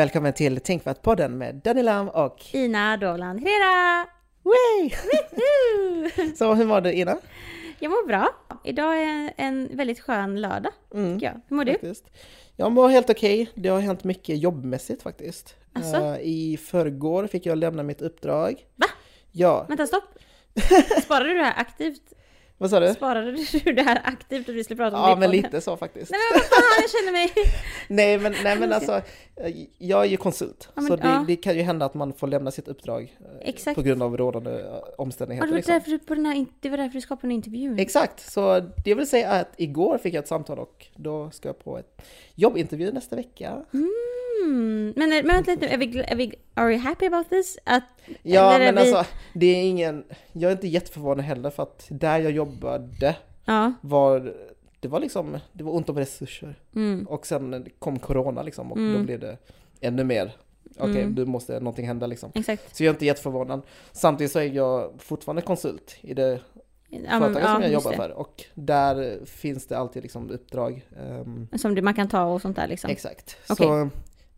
Välkommen till Tänkvärt-podden med Danny Lam och Ina Dovland Herrera! Så hur mår du Ina? Jag mår bra. Idag är en väldigt skön lördag, Mm, tycker jag. Hur mår du? faktiskt. Jag mår helt okej. Det har hänt mycket jobbmässigt faktiskt. Asså? Eh, I förrgår fick jag lämna mitt uppdrag. Va? Ja, Vänta, stopp! Sparade du det här aktivt? Vad sa du? Sparade du det här aktivt att vi skulle prata om det Ja, men lite så faktiskt. Nej men vad fan, jag känner mig... Nej men, nej, men alltså, jag är ju konsult. Ja, men- så det, ja. det kan ju hända att man får lämna sitt uppdrag eh, Exakt. på grund av rådande eh, Ja, omständigheter. det, var liksom. därför du på den här, det var därför du skapade den här intervjun. Exakt, så det vill säga att igår fick jag ett samtal och då ska jag på ett jobbintervju nästa vecka. Mm. Men, men vänta lite är vi, är vi, are you happy about this? Att, Ja men vi- alltså, det är ingen, jag är inte jätteförvånad heller för att där jag jobbade Ja. var, det var liksom, det var ont om resurser. Mm. Och sen kom corona liksom och då Mm. blev det ännu mer, okej Mm. nu måste någonting hända liksom. Exakt. Så jag är inte jätteförvånad. Samtidigt så är jag fortfarande konsult i det Ja, företaget som jag jobbar det. för. Och där finns det alltid liksom uppdrag. ehm, Som man kan ta och sånt där liksom. Exakt. Okej. Så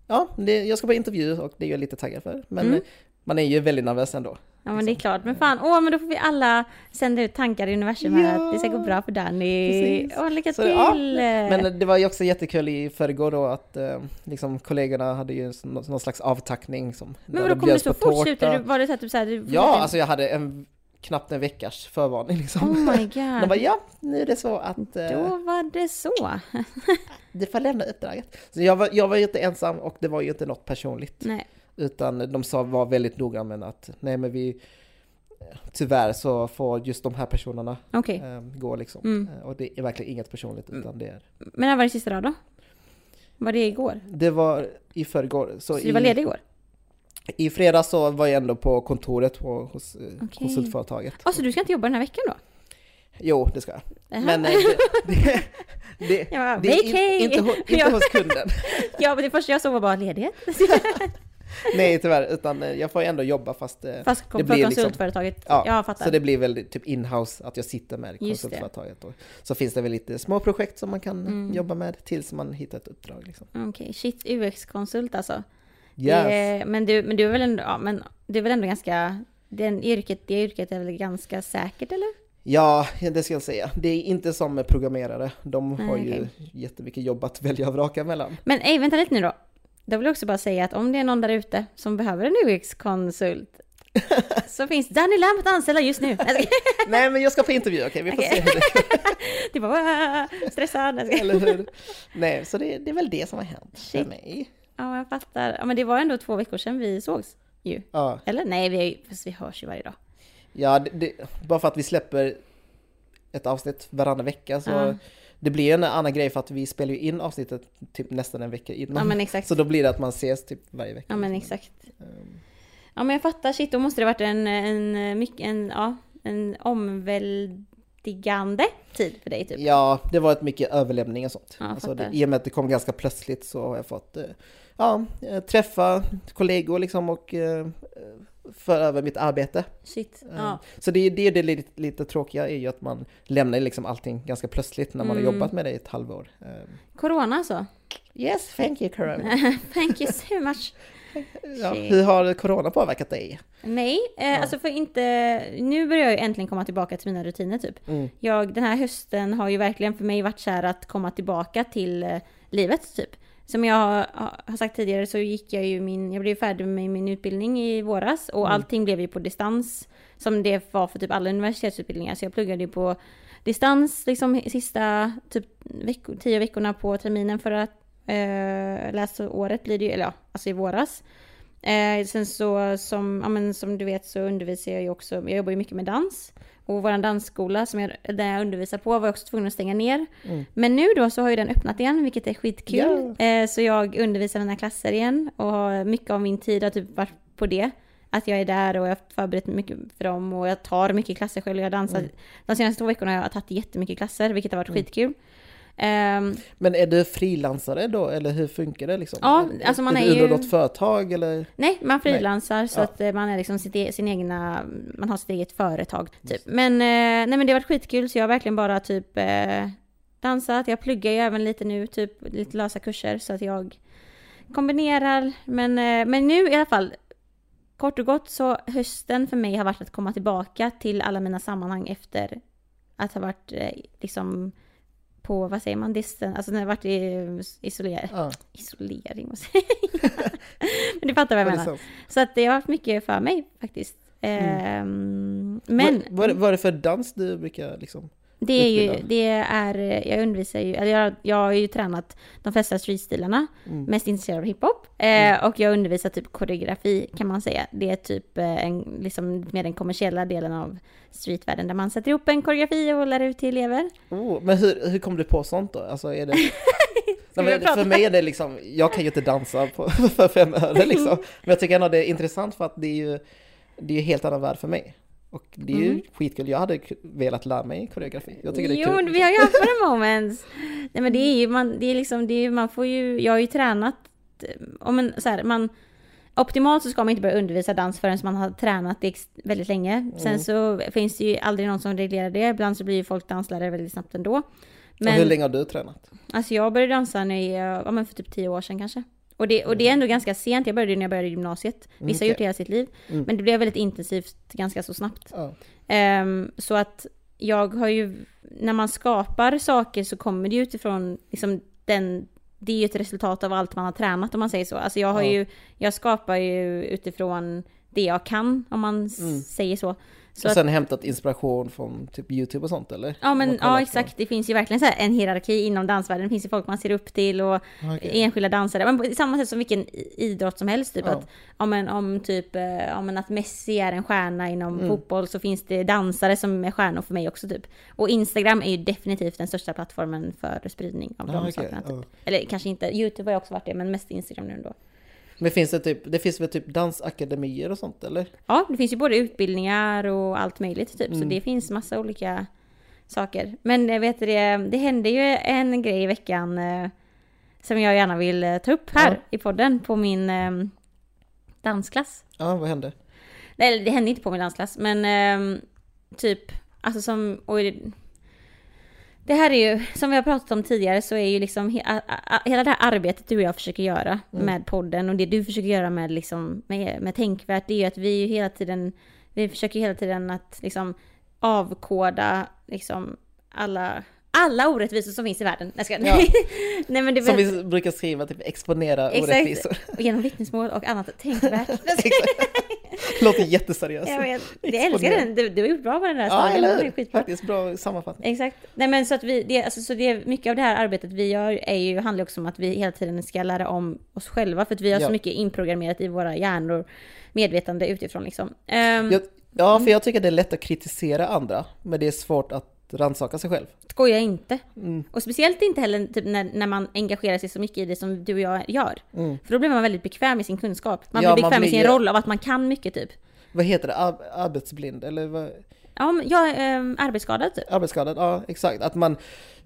ja, det, jag ska på intervju och det är jag lite taggad för. Men Mm. man är ju väldigt nervös ändå. Ja men det är klart, men fan, åh men då får vi alla sända ut tankar i universum här Ja, att det ska gå bra för Danny. precis. Åh lycka Så, till! ja, Men det var ju också jättekul i förrgår då att eh, liksom kollegorna hade ju någon, någon slags avtackning som men vadå, kom du så fort? du, var det så att du såhär, du Ja, alltså jag hade en, knappt en veckas förvarning liksom. Oh my De god. bara ja, nu är det så att eh, Då var det så. du får lämna uppdraget. Så jag var, jag var ju inte ensam och det var ju inte något personligt. Nej. Utan de sa, var väldigt noga med att nej men vi Tyvärr så får just de här personerna Okej. eh, gå liksom. Mm. Eh, Och det är verkligen inget personligt utan det är Men när var det sista dag då? Var det igår? Det var i förrgår. Så, Så du var ledig igår? I fredags så var jag ändå på kontoret på, hos eh, Okej. konsultföretaget. Alltså du ska inte jobba den här veckan då? Jo, det ska jag. Jaha. Men eh, det, det, det, bara, det är in, inte, inte hos kunden. ja men det första jag såg var bara ledighet. Nej tyvärr, utan eh, jag får ändå jobba fast Fast det blir liksom- konsultföretaget. Ja, jag fattar. Så det blir väl typ inhouse att jag sitter med konsultföretaget. Och så finns det väl lite små projekt som man kan Mm. jobba med tills man hittar ett uppdrag. Liksom. Okej, shit UX-konsult alltså. Yes. Det, men, du, men du är väl ändå, ja, men du är väl ändå ganska, den yrket, det yrket är väl ganska säkert eller? Ja, det ska jag säga. Det är inte som med programmerare. De har Nej, ju jättemycket jobb att välja och vraka mellan. Men ej, vänta lite nu då. Då vill jag också bara säga att om det är någon där ute som behöver en UX-konsult så finns Danny Lamp att anställa just nu. Nej, men jag ska på intervju, okej? Vi får Okej. se hur det Det bara stressad. Nej, Eller hur? Nej, så det, det är väl det som har hänt för Shit. mig. Ja, jag fattar. Ja, men det var ändå två veckor sedan vi sågs ju. Ja, Eller? Nej, vi, är ju, fast vi hörs ju varje dag. ja det, det, bara för att vi släpper ett avsnitt varannan vecka så Ja. det blir en annan grej för att vi spelar ju in avsnittet typ nästan en vecka innan. Ja, men exakt. Så då blir det att man ses typ varje vecka. Ja, men exakt. Ehm, Ja, men jag fattar. Shit, då måste det varit en, en, mycket, en, ja, en omväldigande tid för dig typ. Ja, det var ett mycket överlämning och sånt. Ja, alltså, det. I och med att det kom ganska plötsligt så har jag fått eh, ja, eh, träffa kollegor liksom och eh, föra över mitt arbete. Shit. Ehm, Ja. Så det är det, det lite, lite tråkiga är ju att man lämnar liksom allting ganska plötsligt när man Mm. har jobbat med det i ett halvår. Corona alltså. Yes, thank you Corona. Thank you so much. Ja, hur har Corona påverkat dig? Nej, eh, alltså för inte... Nu börjar jag ju äntligen komma tillbaka till mina rutiner typ. Mm. Jag, den här hösten har ju verkligen för mig varit så här att komma tillbaka till eh, livet typ. Som jag har, sagt tidigare så gick jag ju min, jag blev färdig med min utbildning i våras och Mm. allting blev ju på distans. Som det var för typ alla universitetsutbildningar. Så jag pluggade ju på distans liksom sista typ veckor, tio veckorna på terminen för att eh, läsåret blir det ju, eller ja, alltså i våras. Eh, sen så som, ja, men som du vet så undervisar jag ju också, jag jobbar ju mycket med dans. Och vår dansskola som jag, där jag undervisar på var jag också tvungen att stänga ner. Mm. Men nu då så har ju den öppnat igen, vilket är skitkul. Ja. Eh, så jag undervisar mina klasser igen och har mycket av min tid har typ varit på det. Att jag är där och jag har förberett mycket för dem och jag tar mycket klasser själv. Jag har dansat. Mm. De senaste två veckorna har jag tagit jättemycket klasser, vilket har varit Mm. skitkul. Ehm, Men är du frilansare då, eller hur funkar det liksom? Ja, alltså man är är du ju- något företag eller? Nej, man frilansar så Ja. att eh, man är liksom sitt, e- sin egna, man har sitt eget företag typ. Men, eh, nej men det har varit skitkul så jag har verkligen bara typ eh, dansat. Jag pluggar ju även lite nu, typ lite lösa kurser så att jag kombinerar, men, men nu i alla fall. Kort och gott så hösten för mig har varit att komma tillbaka till alla mina sammanhang efter att ha varit liksom på, vad säger man, distance, alltså när jag varit i isoler, Ja, isolering, vad säger jag? Men du fattar vad jag det menar. Så att det har haft mycket för mig faktiskt. Ehm, men Vad, vad, är det- vad är det för dans du brukar liksom? Det är ju, det är, jag undervisar ju, eller jag, jag har ju tränat de flesta streetstilarna, Mm. mest intresserad av hiphop. Eh, och jag undervisar typ koreografi kan man säga. Det är typ eh, en, liksom mer den kommersiella delen av streetvärlden där man sätter ihop en koreografi och lär ut till elever. Oh, men hur, hur kom du på sånt då? Alltså är det... Nej, men för mig är det liksom, jag kan ju inte dansa på, för fem öre liksom. Men jag tycker ändå det är intressant för att det är ju, det är ju helt annan värld för mig. Och det är ju Mm. skitkul, jag hade velat lära mig koreografi. Jag tycker det är jo, kul. liksom. vi har ju haft våra moments. Nej men det är ju, man, det är liksom, det är, man får ju, jag har ju tränat, eh, om en, så här, man, optimalt så ska man inte börja undervisa dans förrän man har tränat det väldigt länge. Sen Mm. så finns det ju aldrig någon som reglerar det, ibland så blir ju folk danslärare väldigt snabbt ändå. Och Men hur länge har du tränat? alltså jag började dansa när jag, ja, men för typ tio år sedan kanske. Och det, och det är ändå ganska sent, jag började när jag började gymnasiet. Vissa har Mm. Okej. gjort det hela sitt liv. Mm. Men det blev väldigt intensivt ganska så snabbt. Ja. Ehm, så att jag har ju, när man skapar saker så kommer det ju utifrån liksom den, det är ju ett resultat av allt man har tränat om man säger så. Alltså jag har Ja. ju, jag skapar ju utifrån det jag kan om man Mm. säger så. Så och att, sen hämtat inspiration från typ YouTube och sånt eller? ja men ja på- exakt, det finns ju verkligen så en hierarki inom dansvärlden. Det finns ju folk man ser upp till och Okej. enskilda dansare. Men på samma sätt som vilken idrott som helst. Typ Ja. att, ja, men, om typ, eh, ja, men att Messi är en stjärna inom Mm. fotboll så finns det dansare som är stjärnor för mig också typ. Och Instagram är ju definitivt den största plattformen för spridning av Ah, de okej, sakerna. Typ. ja. Eller kanske inte, YouTube har ju också varit det, men mest Instagram nu ändå. Men finns det typ, det finns väl typ dansakademier och sånt eller? Ja, det finns ju både utbildningar och allt möjligt typ. Så Mm. det finns massa olika saker. Men jag vet det, det hände ju en grej i veckan eh, som jag gärna vill eh, ta upp här Ja. i podden på min eh, dansklass. Ja, vad hände? Nej, det hände inte på min dansklass, men ehm, typ, alltså som, oj, det här är ju, som vi har pratat om tidigare så är ju liksom he, a, a, hela det här arbetet du och jag försöker göra Mm. med podden och det du försöker göra med liksom, med, med tänkvärt, det är ju att vi ju hela tiden, vi försöker hela tiden att liksom avkoda liksom alla, alla orättvisor som finns i världen. Nej, jag ska, Ja. Nej men det Som vi brukar skriva, typ exponera Exakt. orättvisor. och genom vittnesmål och annat tänkvärt. Låter jätteseriöst. Jag vet, jag älskar den, du, du har gjort bra på den där Ja, eller hur? ju skitbra. Faktiskt bra sammanfattning. Exakt. Nej men så att vi, det, alltså, så det, mycket av det här arbetet vi gör är ju, handlar också om att vi hela tiden ska lära om oss själva för att vi har Ja. så mycket inprogrammerat i våra hjärnor, medvetande utifrån liksom. Ehm, Jag, ja, för jag tycker det är lätt att kritisera andra, men det är svårt att rannsaka sig själv. Skoja inte. Mm. Och speciellt inte heller typ, när, när man engagerar sig så mycket i det som du och jag gör. Mm. För då blir man väldigt bekväm i sin kunskap. Man Ja, blir man bekväm i blir sin ju- roll av att man kan mycket typ. Vad heter det? Ar- arbetsblind? Eller vad? Ja, men jag är ähm, arbetsskadad typ. Arbetsskadad? Ja, exakt. Att man,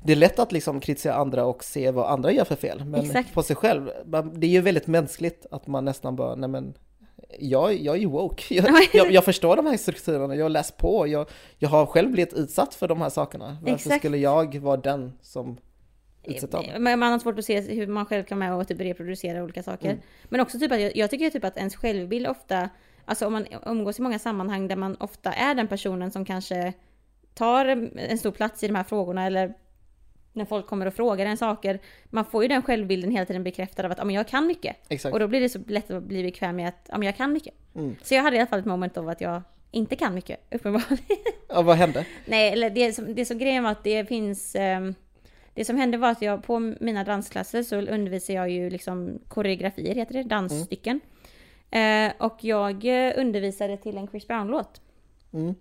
det är lätt att liksom kritisera andra och se vad andra gör för fel. Men Exakt. på sig själv, man- det är ju väldigt mänskligt att man nästan bara, nej men jag, jag är ju woke. Jag, jag, jag förstår de här strukturerna, jag har läst på, jag, jag har själv blivit utsatt för de här sakerna. Varför Exakt. skulle jag vara den som utsätter andra? Men man har svårt att se hur man själv kan med och typ reproducera olika saker. Mm. Men också typ att jag, jag tycker typ att ens självbild ofta, alltså om man umgås i många sammanhang där man ofta är den personen som kanske tar en stor plats i de här frågorna eller när folk kommer och frågar en saker. Man får ju den självbilden hela tiden bekräftad av att ja, jag kan mycket. Exakt. Och då blir det så lätt att bli bekväm med att ja, jag kan mycket. Mm. Så jag hade i alla fall ett moment av att jag inte kan mycket, uppenbarligen. Ja, vad hände? Nej, eller det som, det som grejen var att det finns... ehm, det som hände var att jag på mina dansklasser så undervisar jag ju liksom koreografier, heter det, dansstycken. Eh, och jag eh, undervisade till en Chris Brown-låt Mm.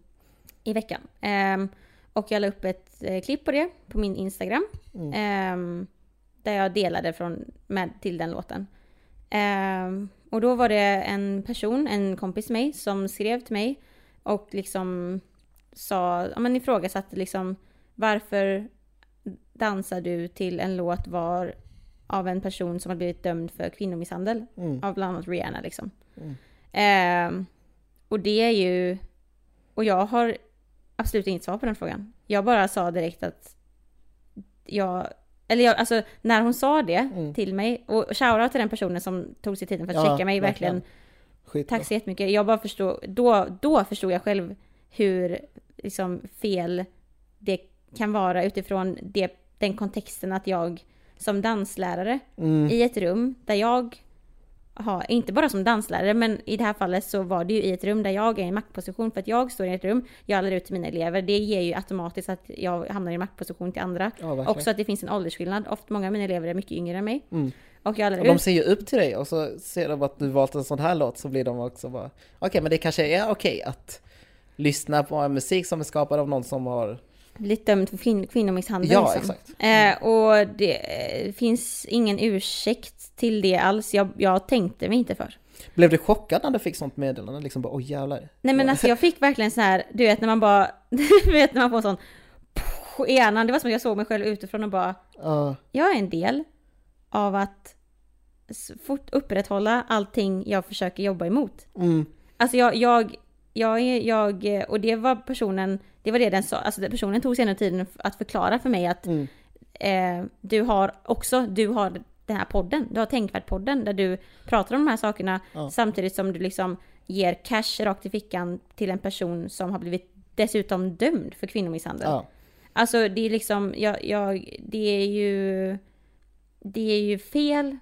i veckan. Ehm, och jag la upp ett eh, klipp på det på min Instagram. Mm. Ehm, där jag delade från, med, till den låten. Ehm, och då var det en person, en kompis med mig, som skrev till mig och liksom sa, ja men ifrågasatte liksom varför dansar du till en låt var av en person som har blivit dömd för kvinnomisshandel Mm. av bland annat Rihanna liksom. Mm. Ehm, och det är ju, och jag har absolut inget svar på den frågan. Jag bara sa direkt att jag eller jag, alltså när hon sa det Mm. till mig, och shoutout till den personen som tog sig tiden för att Ja, checka mig, verkligen. verkligen. Tack så jättemycket. Jag bara förstår, då, då förstod jag själv hur liksom, fel det kan vara utifrån det, den kontexten att jag som danslärare Mm. i ett rum där jag har, inte bara som danslärare, men i det här fallet så var det ju i ett rum där jag är i en maktposition för att jag står i ett rum, jag lär ut till mina elever. Det ger ju automatiskt att jag hamnar i maktposition till andra. Ja. Också att det finns en åldersskillnad. Ofta många av mina elever är mycket yngre än mig. Mm. Och jag lär Och de ut. ser ju upp till dig och så ser de att du valt en sån här låt så blir de också bara Okej, men det kanske är okej att lyssna på en musik som är skapad av någon som har blivit dömd för kvin- kvinnomisshandel. Ja, liksom. exakt. Eh, och det eh, finns ingen ursäkt till det alls. Jag, jag tänkte mig inte för. Blev du chockad när du fick sånt meddelande? Liksom bara oj jävlar. Nej men alltså jag fick verkligen så här, du vet när man bara, du vet när man får sån på hjärnan. Det var som att jag såg mig själv utifrån och bara, Ja, jag är en del av att fort upprätthålla allting jag försöker jobba emot. mm, Alltså jag, jag, jag, jag, och det var personen, det var det den sa, alltså personen tog ändå tiden att förklara för mig att mm, eh, du har också, du har den här podden, du har Tänkvärt-podden där du pratar om de här sakerna Ja. samtidigt som du liksom ger cash rakt i fickan till en person som har blivit dessutom dömd för kvinnomisshandel. ja, Alltså det är liksom, jag, jag, det är ju, det är ju fel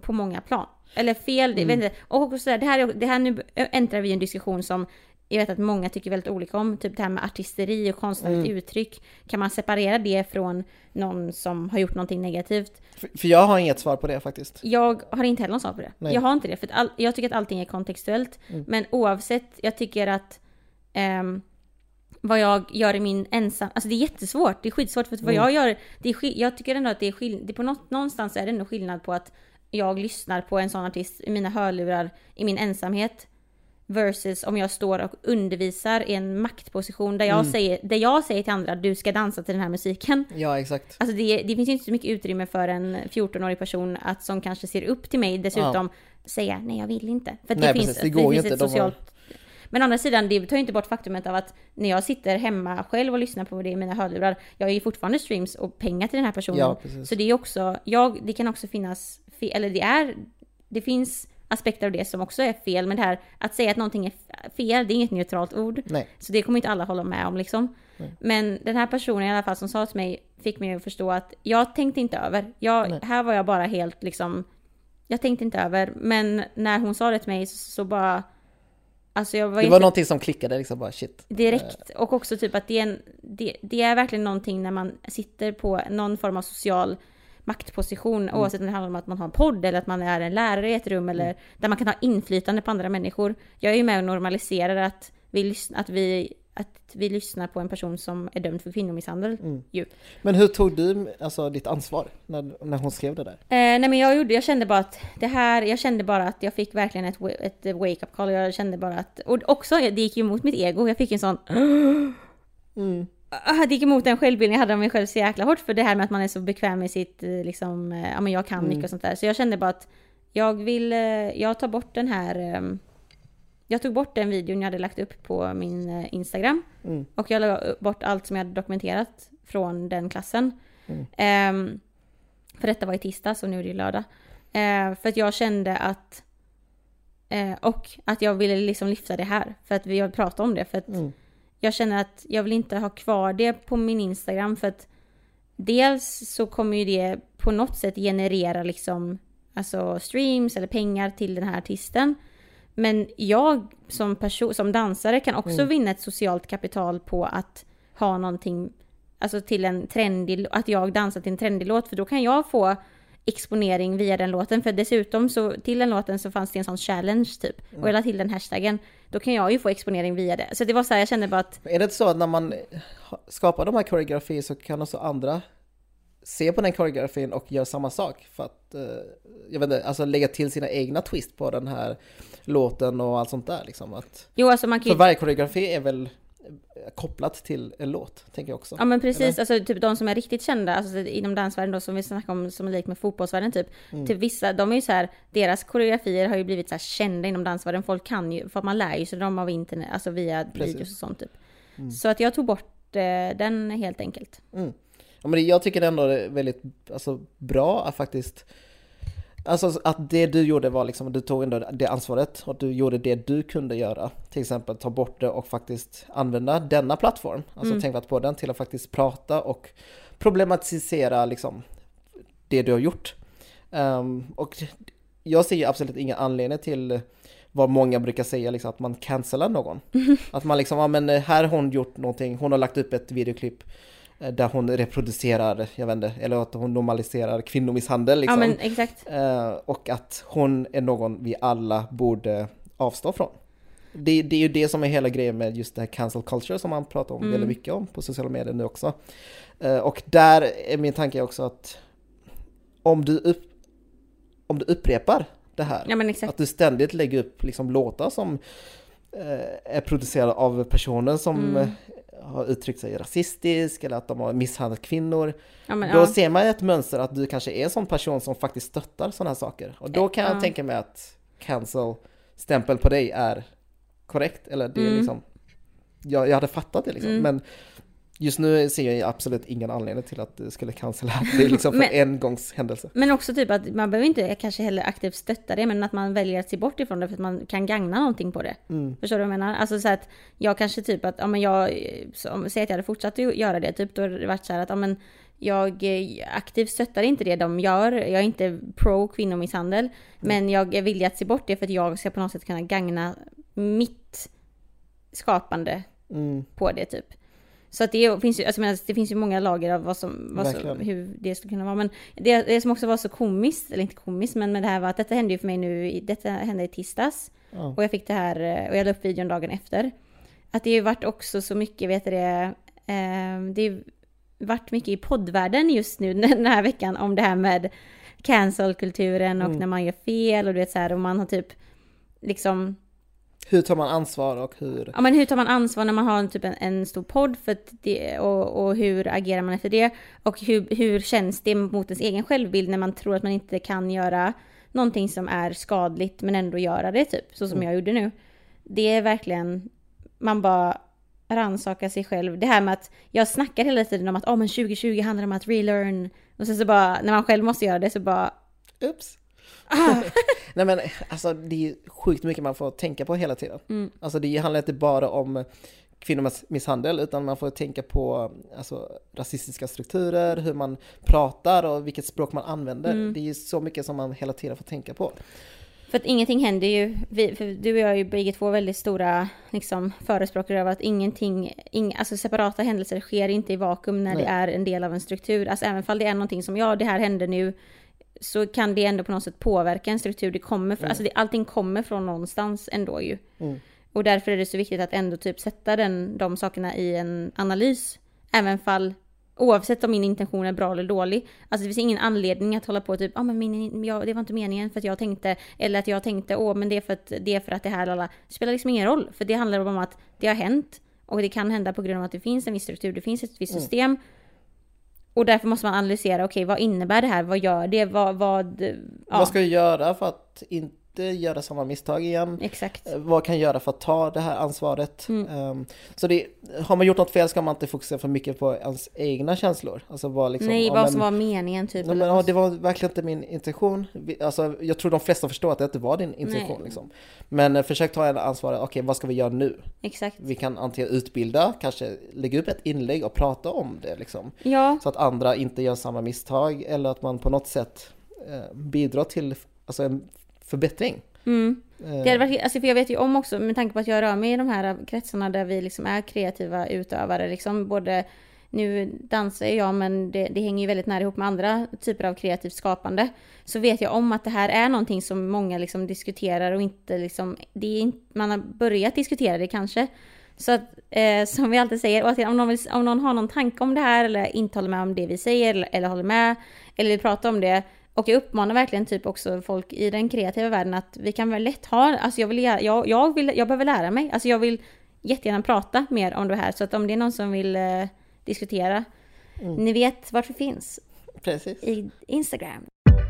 på många plan. Eller fel, Mm. vet inte, och också sådär, det här, är- det här nu äntrar vi en diskussion som jag vet att många tycker väldigt olika om, typ det här med artisteri och konstnärligt Mm. uttryck. Kan man separera det från någon som har gjort någonting negativt? För, för jag har inget svar på det faktiskt. Jag har inte heller någon svar på det. Nej. Jag har inte det, för all, jag tycker att allting är kontextuellt. Mm. Men oavsett, jag tycker att ehm, vad jag gör i min ensam... Alltså det är jättesvårt, det är skitsvårt för att vad Mm. jag gör, det är, jag tycker ändå att det är skillnad, på något, någonstans är det ändå skillnad på att jag lyssnar på en sån artist i mina hörlurar i min ensamhet versus om jag står och undervisar i en maktposition där jag, Mm. säger, där jag säger till andra du ska dansa till den här musiken. Ja, exakt. Alltså det, det finns ju inte så mycket utrymme för en 14-årig person att som kanske ser upp till mig dessutom säga nej jag vill inte. För att Nej, det finns, precis, det går ju finns inte, ett de har- socialt... Men å andra sidan, det tar ju inte bort faktumet av att när jag sitter hemma själv och lyssnar på det i mina hörlurar, jag är ju fortfarande streams och pengar till den här personen. Ja. Så det är också, jag, det kan också finnas, eller det är, det finns aspekter av det som också är fel, men det här att säga att någonting är fel, det är inget neutralt ord. Nej. Så det kommer inte alla hålla med om liksom. Nej. Men den här personen i alla fall som sa till mig fick mig att förstå att jag tänkte inte över. Jag, Nej. här var jag bara helt liksom, jag tänkte inte över. Men när hon sa det till mig så, så bara, alltså jag var, Det var någonting som klickade liksom bara shit. direkt. Och också typ att det är, en, det, det är verkligen någonting när man sitter på någon form av social maktposition, Mm. oavsett om det handlar om att man har en podd eller att man är en lärare i ett rum eller där man kan ha inflytande på andra människor. Jag är ju med och normaliserar att vi, att vi, att vi lyssnar på en person som är dömd för kvinnomisshandel. Mm. Ju. Men hur tog du alltså, ditt ansvar när, när hon skrev det där? Eh, nej men jag gjorde, jag kände bara att det här, jag kände bara att jag fick verkligen ett, ett wake-up call. Jag kände bara att, och också det gick ju emot mitt ego. Jag fick en sån Mm. Det gick emot den självbilden jag hade av mig själv så jäkla hårt för det här med att man är så bekväm med sitt, eh, liksom, eh, ja men jag kan Mm. mycket och sånt där. Så jag kände bara att jag vill, eh, jag tar bort den här, ehm, jag tog bort den videon jag hade lagt upp på min Instagram. Mm. Och jag la bort allt som jag hade dokumenterat från den klassen. Mm. Ehm, för detta var i tisdags och nu är det ju lördag. Eh, för att jag kände att, eh, och att jag ville liksom lyfta det här. För att vi har pratat om det. För att Mm. Jag känner att jag vill inte ha kvar det på min Instagram för att dels så kommer ju det på något sätt generera liksom alltså streams eller pengar till den här artisten. Men jag som person, som dansare kan också Mm. vinna ett socialt kapital på att ha någonting, alltså till en trendig, att jag dansar till en trendig låt för då kan jag få exponering via den låten. För dessutom så till den låten så fanns det en sån challenge typ. Och jag la till den hashtaggen. Då kan jag ju få exponering via det. Så det var så här, jag kände bara att Är det inte så att när man skapar de här koreografier så kan också andra se på den koreografin och göra samma sak för att, eh, jag vet inte, alltså lägga till sina egna twist på den här låten och allt sånt där liksom. Att, Jo, alltså man kan för ju... varje koreografi är väl kopplat till en låt, tänker jag också. Ja men precis, Eller? alltså typ de som är riktigt kända, alltså inom dansvärlden då som vi snackar om som är lik med fotbollsvärlden typ. Mm. Typ vissa, de är ju så här, deras koreografier har ju blivit så här kända inom dansvärlden. Folk kan ju, för man lär ju sig dem av internet, alltså via Precis. videos och sånt typ. Mm. Så att jag tog bort eh, den helt enkelt. Mm. Ja, men jag tycker ändå det är väldigt alltså, bra att faktiskt Alltså att det du gjorde var liksom, du tog ändå det ansvaret och du gjorde det du kunde göra. Till exempel ta bort det och faktiskt använda denna plattform, alltså Mm. tänk på den till att faktiskt prata och problematisera liksom det du har gjort. Ehm, och jag ser ju absolut ingen anledning till vad många brukar säga, liksom, att man cancelar någon. Att man liksom, ja men här har hon gjort någonting, hon har lagt upp ett videoklipp där hon reproducerar, jag vet inte, eller att hon normaliserar kvinnomisshandel liksom. Ja men exakt. Eh, och att hon är någon vi alla borde avstå från. Det, det är ju det som är hela grejen med just det här cancel culture som man pratar om Mm. väldigt mycket om på sociala medier nu också. Eh, och där är min tanke också att om du, upp, om du upprepar det här, Ja men exakt. att du ständigt lägger upp liksom låtar som eh, är producerade av personer som Mm. Har uttryckt sig rasistiskt eller att de har misshandlat kvinnor. Ja, men, Då ja. ser man ett mönster att du kanske är en sån person som faktiskt stöttar sådana här saker. Och då kan jag Ja. tänka mig att cancel-stämpel på dig är korrekt. Eller det är Mm. liksom, jag, jag hade fattat det liksom. Mm. Men just nu ser jag absolut ingen anledning till att du skulle cancella det liksom för Men- en gångs händelse. Men också typ att man behöver inte kanske heller aktivt stötta det, men att man väljer att se bort ifrån det för att man kan gagna någonting på det. Mm. Förstår du vad jag menar? Alltså så att jag kanske typ att, men jag, som, säg att jag hade fortsatt att göra det, typ då hade det varit så här att, men jag eh, aktivt stöttar inte det de gör, jag är inte pro kvinnomisshandel, men jag är villig att se bort det för att jag ska på något sätt kunna gagna mitt skapande Mm. på det typ. Så att det finns ju, alltså, menar, det finns ju många lager av vad som, vad som, hur det skulle kunna vara. Men det, det som också var så komiskt, eller inte komiskt, men med det här var att detta hände ju för mig nu, detta hände i tisdags. Ja. Och jag fick det här, eh, och jag la upp videon dagen efter. Att det har ju varit också så mycket, vet du det, eh, det har varit mycket i poddvärlden just nu den här veckan om det här med cancelkulturen och Mm. när man gör fel och du vet så här, och man har typ liksom Hur tar man ansvar och hur... Ja men hur tar man ansvar när man har en, typ en, en stor podd för det, och, och hur agerar man efter det? Och hur, hur känns det mot ens egen självbild när man tror att man inte kan göra någonting som är skadligt men ändå göra det typ, så som Mm. jag gjorde nu. Det är verkligen, man bara rannsakar sig själv. Det här med att jag snackar hela tiden om att oh, men 2020 handlar om att relearn. Och sen så bara, när man själv måste göra det så bara, Ups! Ah, Nej men alltså det är sjukt mycket man får tänka på hela tiden. Mm. Alltså det handlar inte bara om kvinnomisshandel utan man får tänka på alltså, rasistiska strukturer, hur man pratar och vilket språk man använder. Mm. Det är så mycket som man hela tiden får tänka på. För att ingenting händer ju, vi, för du och jag är ju bägge två väldigt stora liksom, förespråkare av att ingenting, ing, alltså separata händelser sker inte i vakuum när Nej. det är en del av en struktur. Alltså även fall det är någonting som, ja det här händer nu, så kan det ändå på något sätt påverka en struktur. Det kommer, från, alltså det, allting kommer från någonstans ändå ju. Mm. Och därför är det så viktigt att ändå typ sätta den, de sakerna i en analys. Även fall, oavsett om min intention är bra eller dålig. Alltså det finns ingen anledning att hålla på typ, ja ah, men min, ja, det var inte meningen för att jag tänkte, eller att jag tänkte, åh men det är för att det är för att det här, lala. Det spelar liksom ingen roll. För det handlar om att det har hänt. Och det kan hända på grund av att det finns en viss struktur, det finns ett visst Mm. system. Och därför måste man analysera, okej vad innebär det här, vad gör det, vad, vad, ja, Vad ska jag göra för att inte göra samma misstag igen? exakt. Eh, Vad kan jag göra för att ta det här ansvaret? Mm. Ehm, så det, har man gjort något fel ska man inte fokusera för mycket på ens egna känslor. Alltså vad liksom, Nej, ja, vad men- som var meningen typ. Eller men, ja, det var verkligen inte min intention. Alltså, jag tror de flesta förstår att det inte var din intention. Liksom. Men eh, försök ta en ansvar. Okej, vad ska vi göra nu? Exakt. Vi kan antingen utbilda, kanske lägga upp ett inlägg och prata om det. Liksom, Ja, så att andra inte gör samma misstag. Eller att man på något sätt eh, bidrar till alltså, en förbättring. mm. Eh, Det hade varit, alltså för jag vet ju om också, med tanke på att jag rör mig i de här kretsarna där vi liksom är kreativa utövare, liksom både nu dansar jag men det, det hänger ju väldigt nära ihop med andra typer av kreativt skapande. Så vet jag om att det här är någonting som många liksom diskuterar och inte liksom, det är man har börjat diskutera det kanske. Så att, eh, som vi alltid säger, återigen, om någon, vill, om någon har någon tanke om det här eller inte håller med om det vi säger eller, eller håller med eller vill prata om det. Och jag uppmanar verkligen typ också folk i den kreativa världen att vi kan väl lätt ha, alltså jag vill, jag, jag vill, jag behöver lära mig. Alltså jag vill jättegärna prata mer om det här. Så att om det är någon som vill eh, diskutera, Mm. ni vet vart vi finns. Precis. I Instagram.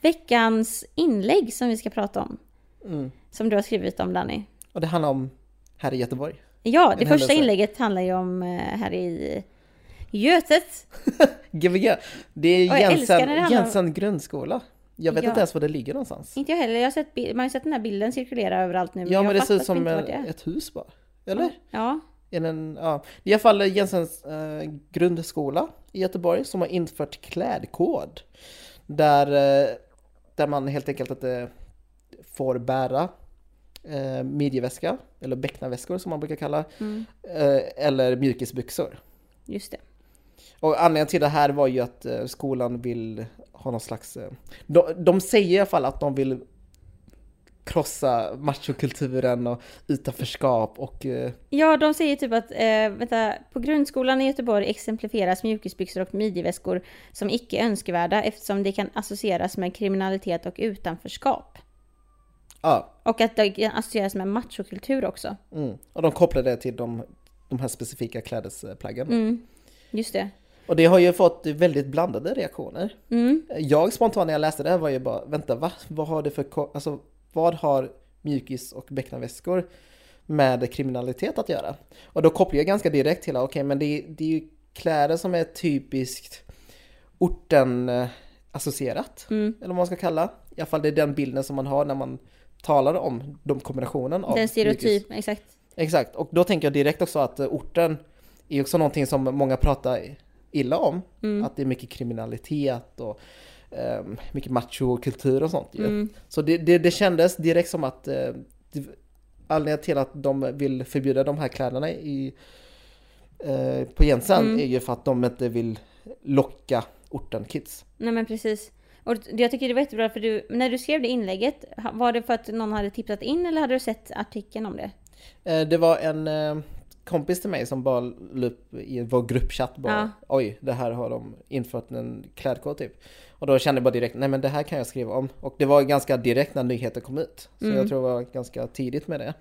Veckans inlägg som vi ska prata om. Mm. Som du har skrivit om Danny. Och det handlar om här i Göteborg. Ja, det En första händelse. inlägget handlar ju om eh, här i Götet. Gbg. Det är Jensen, grundskola. Jag vet Ja. inte ens var det ligger någonstans. Inte jag heller, jag har sett, man har ju sett den här bilden cirkulera överallt nu. Ja men det ser ut som en, ett hus bara. Eller? Ja, det en, ja. I alla fall Jensens eh, grundskola i Göteborg som har infört klädkod. Där, eh, där man helt enkelt inte får bära eh, midjeväska, eller bäcknarväskor som man brukar kalla, mm, eh, eller mjukisbyxor. just det. Och anledningen till det här var ju att eh, skolan vill ha någon slags... Eh, de, de säger i alla fall att de vill krossa machokulturen och utanförskap och... Eh, Ja, de säger typ att, eh, vänta, på grundskolan i Göteborg exemplifieras mjukisbyxor och midjeväskor som icke önskvärda eftersom det kan associeras med kriminalitet och utanförskap. ja, Och att det associeras med machokultur också. mm. Och de kopplar det till de, de här specifika klädesplaggen. Mm, just det. Och det har ju fått väldigt blandade reaktioner. Mm, Jag spontant när jag läste det här var ju bara, vänta va? Vad har det för, alltså vad har mjukis och bäcknarväskor med kriminalitet att göra? Och då kopplar jag ganska direkt till, okej men det, är- det är ju kläder som är typiskt orten eh, associerat, mm. eller vad man ska kalla. I alla fall det är den bilden som man har när man talar om de kombinationen av Den mjukis- stereotyp, exakt. Exakt, och då tänker jag direkt också att eh, orten är också någonting som många pratar illa om. Mm. Att det är mycket kriminalitet och ehm, mycket machokultur och sånt ju. Mm. Så det, det, det kändes direkt som att eh, anledningen till att de vill förbjuda de här kläderna i, eh, på Jensen Mm. är ju för att de inte vill locka orten kids. Nej men precis. Och jag tycker det var jättebra för du, när du skrev det inlägget, var det för att någon hade tipsat in eller hade du sett artikeln om det? Eh, det var en eh, kompis till mig som bara la upp i vår gruppchatt bara Ja. Oj, det här har de infört en klädkod typ. Och då kände jag bara direkt, nej men det här kan jag skriva om. Och det var ganska direkt när nyheten kom ut. Så Mm. jag tror det var ganska tidigt med det.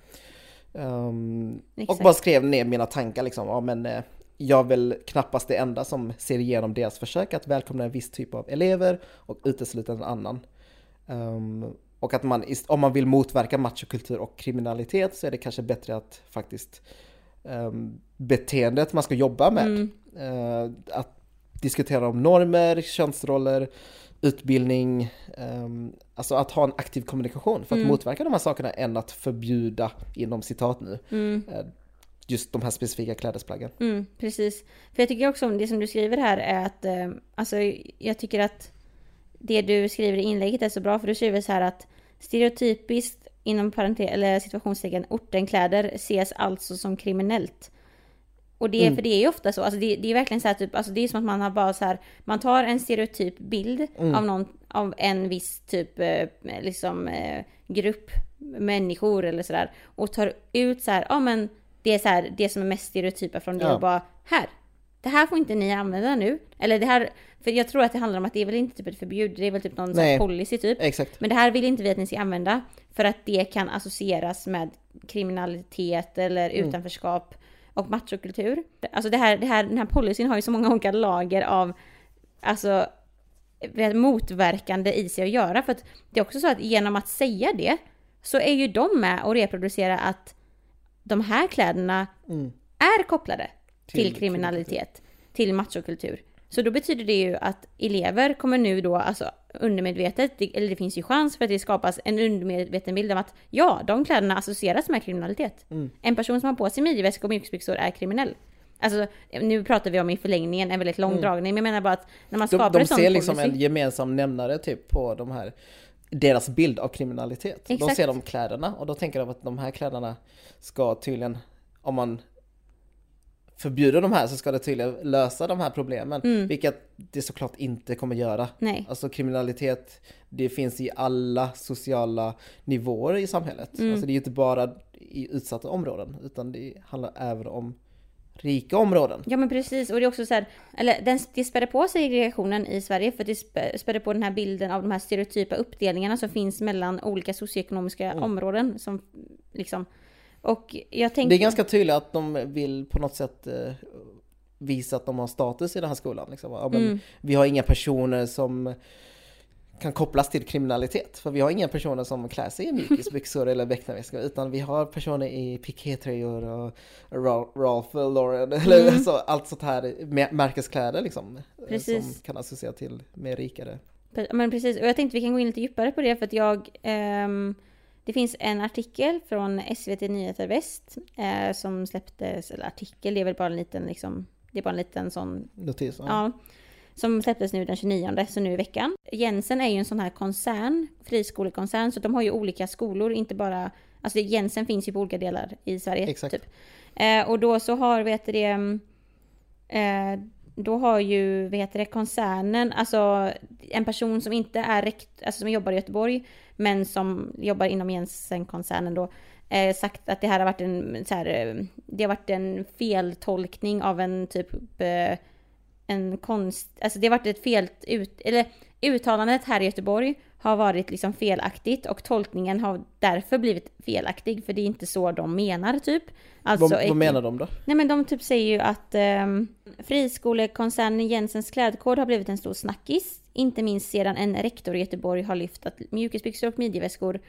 Ehm, och bara skrev ner mina tankar liksom. Ja men eh, jag är väl knappast det enda som ser igenom deras försök att välkomna en viss typ av elever och utesluta en annan. Ehm, och att man, om man vill motverka machokultur och kriminalitet så är det kanske bättre att faktiskt um, beteendet man ska jobba med. Mm. Eh, att diskutera om normer, könsroller, utbildning, ehm, alltså att ha en aktiv kommunikation för att Mm. motverka de här sakerna än att förbjuda, inom citat nu, Mm. eh, just de här specifika klädesplaggen. Mm, precis. För jag tycker också om det som du skriver här är att, eh, alltså jag tycker att det du skriver i inlägget är så bra för du skriver så här att stereotypiskt inom parentes eller situationstecken ortenkläder ses alltså som kriminellt. Och det, Mm. för det är ju ofta så, alltså det, det är verkligen så här typ, alltså det är som att man har bara så här, man tar en stereotyp bild Mm. av någon, av en viss typ, eh, liksom eh, grupp människor eller sådär och tar ut så här, ja men det är så här, det som är mest stereotypa från det Ja. och bara, här, det här får inte ni använda nu. Eller det här, för jag tror att det handlar om att det är väl inte typ ett förbud, det är väl typ någon Nej. policy typ. Exakt. Men det här vill inte vi att ni ska använda för att det kan associeras med kriminalitet eller Mm. utanförskap och machokultur. Alltså det här, det här, den här policyn har ju så många olika lager av alltså motverkande i sig att göra. För att det är också så att genom att säga det så är ju de med och reproducerar att de här kläderna Mm. är kopplade till, Till kriminalitet, till machokultur. Så då betyder det ju att elever kommer nu då, alltså undermedvetet, det- eller det finns ju chans för att det skapas en undermedveten bild av att ja, de kläderna associeras med kriminalitet. Mm. En person som har på sig midjeväska och mjukisbyxor är kriminell. Alltså, nu pratar vi om i förlängningen en väldigt lång Mm. dragning, men jag menar bara att när man De, skapar de en sån ser liksom policy, en gemensam nämnare typ på de här deras bild av kriminalitet. De Exakt. ser de kläderna och då tänker de att de här kläderna ska tydligen, om man förbjuder de här så ska det tydligen lösa de här problemen. Mm. Vilket det såklart inte kommer göra. Nej. Alltså kriminalitet, det finns i alla sociala nivåer i samhället. Mm. Alltså det är ju inte bara i utsatta områden utan det handlar även om rika områden. Ja men precis, och det är också så här, eller den, det späder på segregationen i Sverige för det spä- späder på den här bilden av de här stereotypa uppdelningarna som finns mellan olika socioekonomiska Mm. områden. Som, liksom, och jag tänker... Det är ganska tydligt att de vill på något sätt eh, visa att de har status i den här skolan. Liksom. Ja, men Mm. Vi har inga personer som kan kopplas till kriminalitet. För vi har inga personer som klär sig i mjukisbyxor eller becknarväskor utan vi har personer i pikétröjor och Ralph Lauren eller mm. alltså, allt sånt här märkeskläder liksom. Eh, precis. Som kan associera till mer rikare. Men precis, och jag tänkte vi kan gå in lite djupare på det för att jag um, Det finns en artikel från SVT Nyheter Väst uh, som släpptes, eller artikel, det är väl bara en liten liksom Det är bara en liten sån Notis? Ja. ja som släpptes nu den 29, så nu i veckan. Jensen är ju en sån här koncern, friskolekoncern, så de har ju olika skolor, inte bara... Alltså Jensen finns ju på olika delar i Sverige. Exakt. Typ. Eh, och då så har, vet det, eh, då har ju, vet det, koncernen, alltså en person som inte är rekt, alltså som jobbar i Göteborg, men som jobbar inom Jensen-koncernen då, eh, sagt att det här har varit en, så här, eh, det har varit en feltolkning av en typ eh, en konst, alltså det har varit ett fel ut, eller uttalandet här i Göteborg har varit liksom felaktigt och tolkningen har därför blivit felaktig för det är inte så de menar typ. Alltså, vad, vad menar de då? Nej men de typ säger ju att um, friskolekoncernen Jensens klädkod har blivit en stor snackis. Inte minst sedan en rektor i Göteborg har lyft att mjukisbyxor och midjeväskor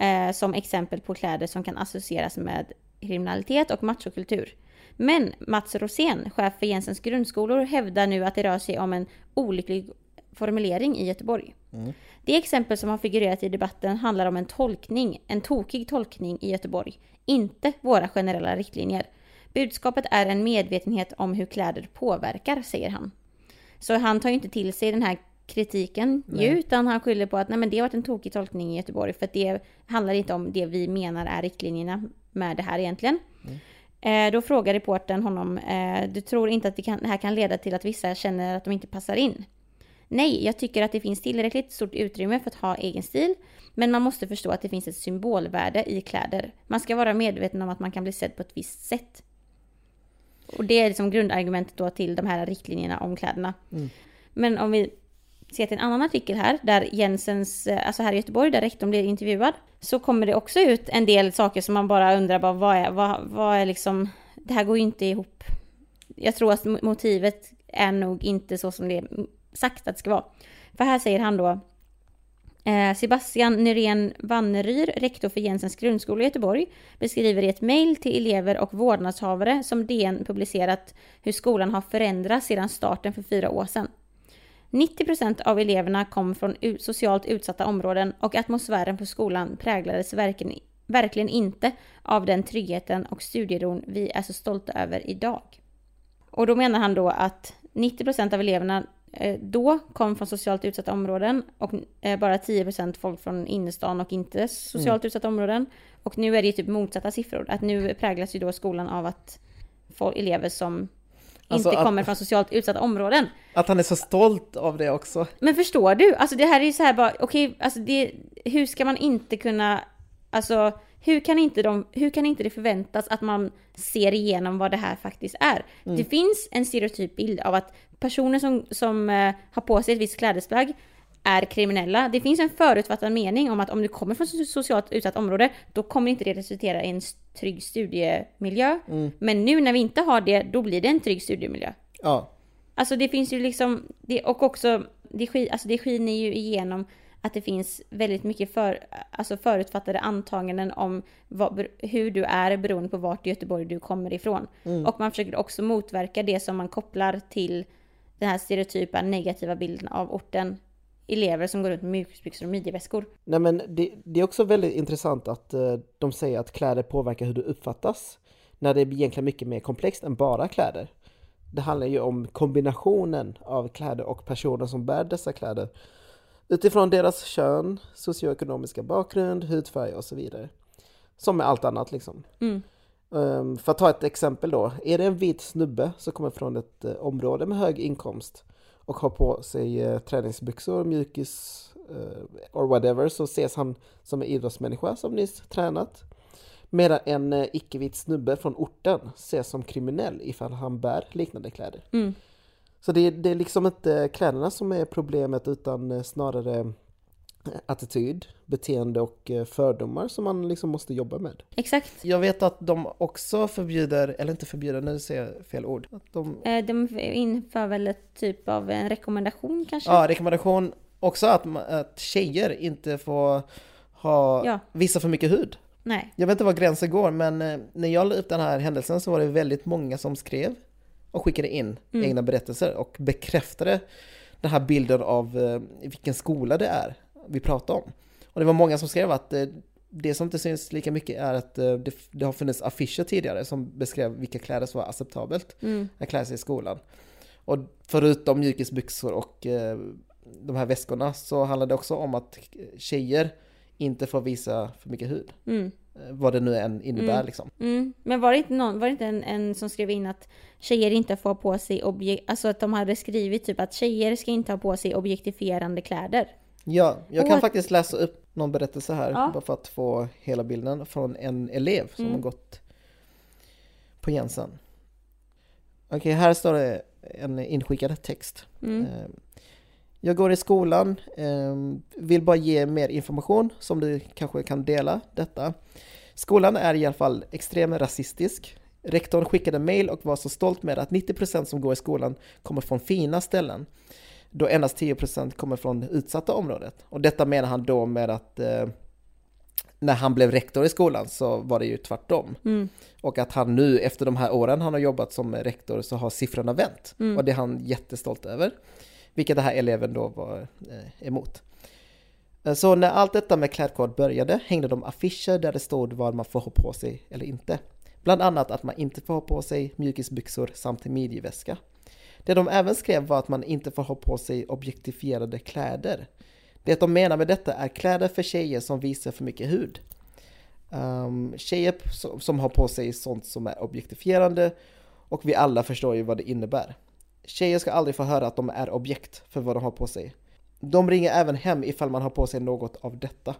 uh, som exempel på kläder som kan associeras med kriminalitet och machokultur. Men Mats Rosén, chef för Jensens grundskolor, hävdar nu att det rör sig om en olycklig formulering i Göteborg. Mm. Det exempel som har figurerat i debatten handlar om en tolkning, en tokig tolkning i Göteborg, inte våra generella riktlinjer. Budskapet är en medvetenhet om hur kläder påverkar, säger han. Så han tar ju inte till sig den här kritiken ju, utan han skyller på att nej, men det har varit en tokig tolkning i Göteborg, för att det handlar inte om det vi menar är riktlinjerna med det här egentligen. Mm. Eh, då frågar reporten honom, eh, du tror inte att det, kan, det här kan leda till att vissa känner att de inte passar in? Nej, jag tycker att det finns tillräckligt stort utrymme för att ha egen stil, men man måste förstå att det finns ett symbolvärde i kläder. Man ska vara medveten om att man kan bli sedd på ett visst sätt. Och det är liksom grundargumentet då till de här riktlinjerna om kläderna. Mm. Men om vi ser till en annan artikel här, där Jensens, eh, alltså här i Göteborg, där rektorn blir intervjuad, så kommer det också ut en del saker som man bara undrar, bara, vad, är, vad, vad är liksom, det här går ju inte ihop. Jag tror att motivet är nog inte så som det är sagt att det ska vara. För här säger han då, eh, Sebastian Nyrén Wanneryr, rektor för Jensens grundskola i Göteborg, beskriver i ett mejl till elever och vårdnadshavare som DN publicerat hur skolan har förändrats sedan starten för fyra år sedan. 90% av eleverna kom från socialt utsatta områden och atmosfären på skolan präglades verkligen, verkligen inte av den tryggheten och studieron vi är så stolta över idag. Och då menar han då att 90% av eleverna eh, då kom från socialt utsatta områden och eh, bara 10% folk från innerstan och inte socialt mm. utsatta områden. Och nu är det ju typ motsatta siffror. Att nu präglas ju då skolan av att elever som Alltså inte kommer från socialt utsatta områden. Att han är så stolt av det också. Men förstår du? Alltså det här är ju så här bara, okej, okay, alltså det, hur ska man inte kunna, alltså hur kan inte, de, hur kan inte det förväntas att man ser igenom vad det här faktiskt är? Mm. Det finns en stereotyp bild av att personer som, som uh, har på sig ett visst klädesplagg är kriminella. Det finns en förutfattad mening om att om du kommer från ett socialt utsatt område, då kommer inte det resultera i en trygg studiemiljö. Mm. Men nu när vi inte har det, då blir det en trygg studiemiljö. Ja. Alltså det finns ju liksom, det, och också, det, sk, alltså det skiner ju igenom att det finns väldigt mycket för, alltså förutfattade antaganden om vad, hur du är beroende på vart i Göteborg du kommer ifrån. Mm. Och man försöker också motverka det som man kopplar till den här stereotypa negativa bilden av orten elever som går runt med mjukisbyxor och midjeväskor. Nej men det, det, är också väldigt intressant att uh, de säger att kläder påverkar hur du uppfattas. När det är egentligen mycket mer komplext än bara kläder. Det handlar ju om kombinationen av kläder och personer som bär dessa kläder. Utifrån deras kön, socioekonomiska bakgrund, hudfärg och så vidare. Som med allt annat liksom. Mm. Um, för att ta ett exempel då. Är det en vit snubbe som kommer från ett uh, område med hög inkomst och har på sig eh, träningsbyxor, mjukis eh, or whatever så ses han som en idrottsmänniska som nyss tränat. Medan en eh, icke-vit snubbe från orten ses som kriminell ifall han bär liknande kläder. Mm. Så det, det är liksom inte kläderna som är problemet utan eh, snarare attityd, beteende och eh, fördomar som man liksom måste jobba med. Exakt. Jag vet att de också förbjuder, eller inte förbjuder, nu säger jag fel ord. Att de... Eh, de inför väl ett typ av en rekommendation kanske? Ja, rekommendation också att, att tjejer inte får ha, Ja. visa för mycket hud. Nej. Jag vet inte var gränsen går, men eh, när jag la upp den här händelsen så var det väldigt många som skrev och skickade in Mm. egna berättelser och bekräftade den här bilden av vilken skola det är vi pratar om. Och det var många som skrev att eh, det som inte syns lika mycket är att eh, det, det har funnits affischer tidigare som beskrev vilka kläder som var acceptabelt Mm. att klä sig i skolan. Och förutom mjukisbyxor och eh, de här väskorna så handlar det också om att tjejer inte får visa för mycket hud. Mm. Vad det nu än innebär Mm. liksom. Mm. Men var det inte, någon, var det inte en, en som skrev in att tjejer inte får på sig objekt... Alltså att de hade skrivit typ att tjejer ska inte ha på sig objektifierande kläder. Ja, jag kan faktiskt läsa upp någon berättelse här Ja. bara för att få hela bilden från en elev som Mm. har gått på Jensen. Okej, här står det en inskickad text. Mm. Eh, Jag går i skolan, eh, vill bara ge mer information som du kanske kan dela detta. Skolan är i alla fall extremt rasistisk. Rektorn skickade mail och var så stolt med att 90% som går i skolan kommer från fina ställen. Då endast 10% kommer från utsatta området. Och detta menar han då med att eh, när han blev rektor i skolan så var det ju tvärtom. Mm. Och att han nu efter de här åren han har jobbat som rektor så har siffrorna vänt. Mm. Och det är han jättestolt över. Vilket den här eleven då var eh, emot. Eh, Så när allt detta med klädkod började hängde de affischer där det stod vad man får ha på sig eller inte. Bland annat att man inte får ha på sig mjukisbyxor samt midjeväska. Det de även skrev var att man inte får ha på sig objektifierade kläder. Det de menar med detta är kläder för tjejer som visar för mycket hud. Um, tjejer som, som har på sig sånt som är objektifierande och vi alla förstår ju vad det innebär. Tjejer ska aldrig få höra att de är objekt för vad de har på sig. De ringer även hem ifall man har på sig något av detta.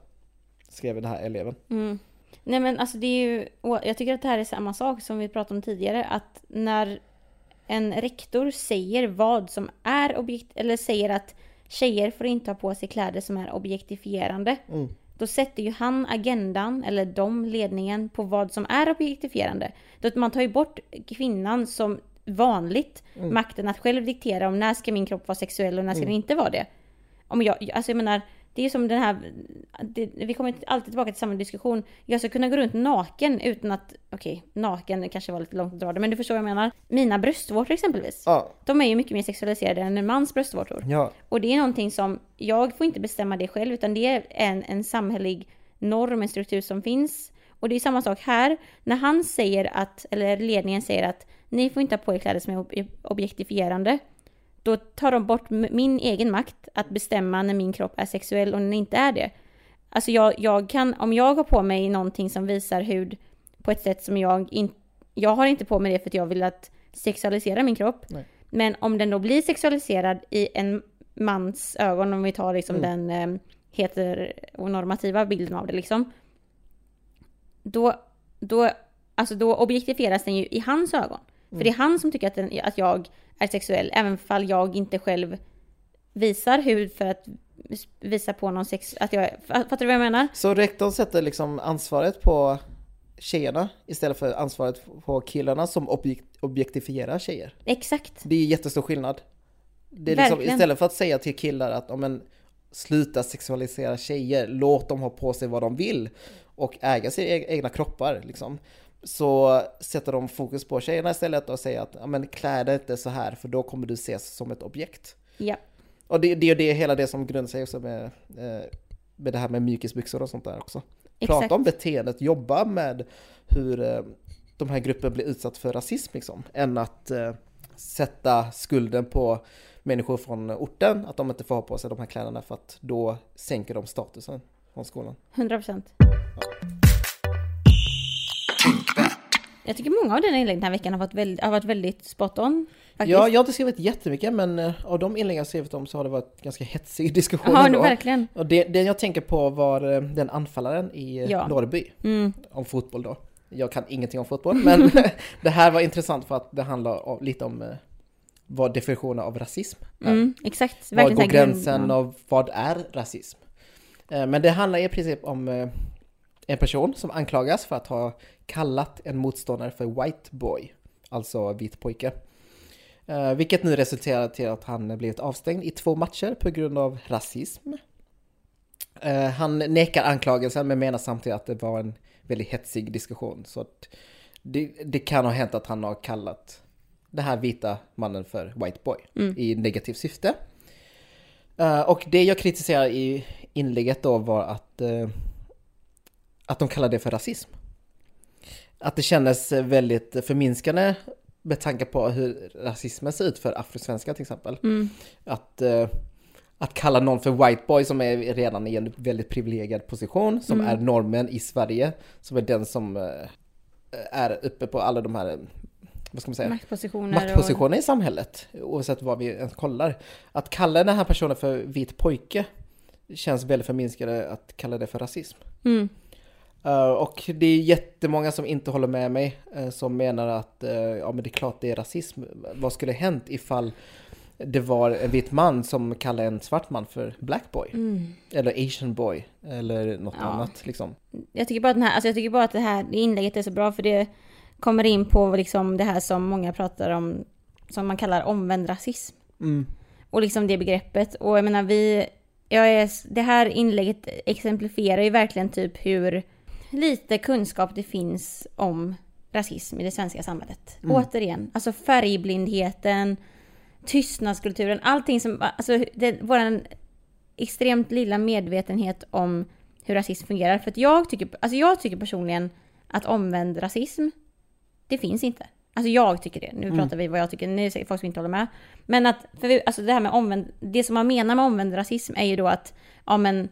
Skrev den här eleven. Mm. Nej men alltså det är ju, jag tycker att det här är samma sak som vi pratade om tidigare, att när en rektor säger vad som är objekt, eller säger att tjejer får inte ha på sig kläder som är objektifierande, Mm. då sätter ju han agendan, eller de ledningen, på vad som är objektifierande. Då man tar ju bort kvinnan som vanligt, Mm. makten att själv diktera om när ska min kropp vara sexuell och när ska Mm. den inte vara det. Om jag, alltså jag menar, det är som den här, det, vi kommer alltid tillbaka till samma diskussion. Jag ska kunna gå runt naken utan att, okej, naken kanske var lite långt att dra det, men du förstår vad jag menar. Mina bröstvårtor exempelvis, Ja, de är ju mycket mer sexualiserade än en mans bröstvårtor. ja, Och det är någonting som, jag får inte bestämma det själv, utan det är en, en samhällelig norm, en struktur som finns. Och det är samma sak här, när han säger att, eller ledningen säger att ni får inte ha på er kläder som är ob- objektifierande. Då tar de bort min egen makt att bestämma när min kropp är sexuell och när den inte är det. Alltså jag, jag kan, om jag har på mig någonting som visar hud på ett sätt som jag inte, jag har inte på mig det för att jag vill att sexualisera min kropp. Nej. Men om den då blir sexualiserad i en mans ögon, om vi tar liksom Mm. den eh, heteronormativa bilden av det liksom. Då, då, alltså då objektifieras den ju i hans ögon. För det är han som tycker att, den, att jag är sexuell, även fall jag inte själv visar hud för att visa på någon sex... Att jag, fattar du vad jag menar? Så rektorn sätter liksom ansvaret på tjejerna istället för ansvaret på killarna som objek- objektifierar tjejer. Exakt. Det är jättestor skillnad. Det är liksom, Verkligen. istället för att säga till killar att om en, sluta sexualisera tjejer, låt dem ha på sig vad de vill och äga sina e- egna kroppar liksom. Så sätter de fokus på tjejerna istället och säger att ja, men klä dig inte så här för då kommer du ses som ett objekt. Ja. Och det, det är det, hela det som grundar sig också med, eh, med det här med mjukisbyxor och sånt där också. Prata Exakt. om beteendet, jobba med hur eh, de här grupperna blir utsatt för rasism liksom. Än att eh, sätta skulden på människor från orten, att de inte får ha på sig de här kläderna för att då sänker de statusen från skolan. 100 procent. Jag tycker många av dina inlägg den här veckan har varit väldigt, har varit väldigt spot on. Faktiskt. Ja, jag har inte skrivit jättemycket men eh, av de inlägg jag skrivit om så har det varit ganska hetsig diskussion ja, verkligen. Och det, det jag tänker på var eh, den anfallaren i eh, Ja. Norrby. Mm. om fotboll då. Jag kan ingenting om fotboll, men det här var intressant för att det handlar lite om vad definitionen av rasism är. Mm, exakt. Var Verkligen går här grund- gränsen ja. och vad är rasism? Men det handlar i princip om en person som anklagas för att ha kallat en motståndare för white boy, alltså vit pojke. Eh, vilket nu resulterar till att han blivit avstängd i två matcher på grund av rasism. Eh, han nekar anklagelsen men menar samtidigt att det var en väldigt hetsig diskussion. Så att det, det kan ha hänt att han har kallat den här vita mannen för white boy Mm. i negativt syfte. Eh, och det jag kritiserar i inlägget då var att, eh, att de kallade det för rasism. Att det kändes väldigt förminskande med tanke på hur rasismen ser ut för afrosvenskar till exempel. Mm. Att, eh, att kalla någon för white boy som är redan i en väldigt privilegierad position, som Mm. är normen i Sverige, som är den som eh, är uppe på alla de här, vad ska man säga, Maktpositioner. maktpositioner i samhället, oavsett vad vi ens kollar. Att kalla den här personen för vit pojke känns väldigt förminskande att kalla det för rasism. Och, mm. Uh, och det är jättemånga som inte håller med mig, uh, som menar att uh, ja men det är klart det är rasism. Vad skulle hänt ifall det var en vit man som kallade en svart man för black boy? Mm. Eller asian boy, eller något Ja. annat liksom. Jag tycker bara att den här, alltså jag tycker bara att det här inlägget är så bra för det kommer in på liksom det här som många pratar om, som man kallar omvänd rasism. Mm. Och liksom det begreppet. Och jag menar vi, jag är, det här inlägget exemplifierar ju verkligen typ hur lite kunskap det finns om rasism i det svenska samhället. Mm. Återigen, alltså färgblindheten, tystnadskulturen, allting som, alltså det, våran extremt lilla medvetenhet om hur rasism fungerar. För att jag tycker, alltså jag tycker personligen att omvänd rasism, det finns inte. Alltså jag tycker det. Nu Mm. pratar vi vad jag tycker, nu är det säkert folk som inte håller med. Men att, för vi, alltså det här med omvänd, det som man menar med omvänd rasism är ju då att, ja men,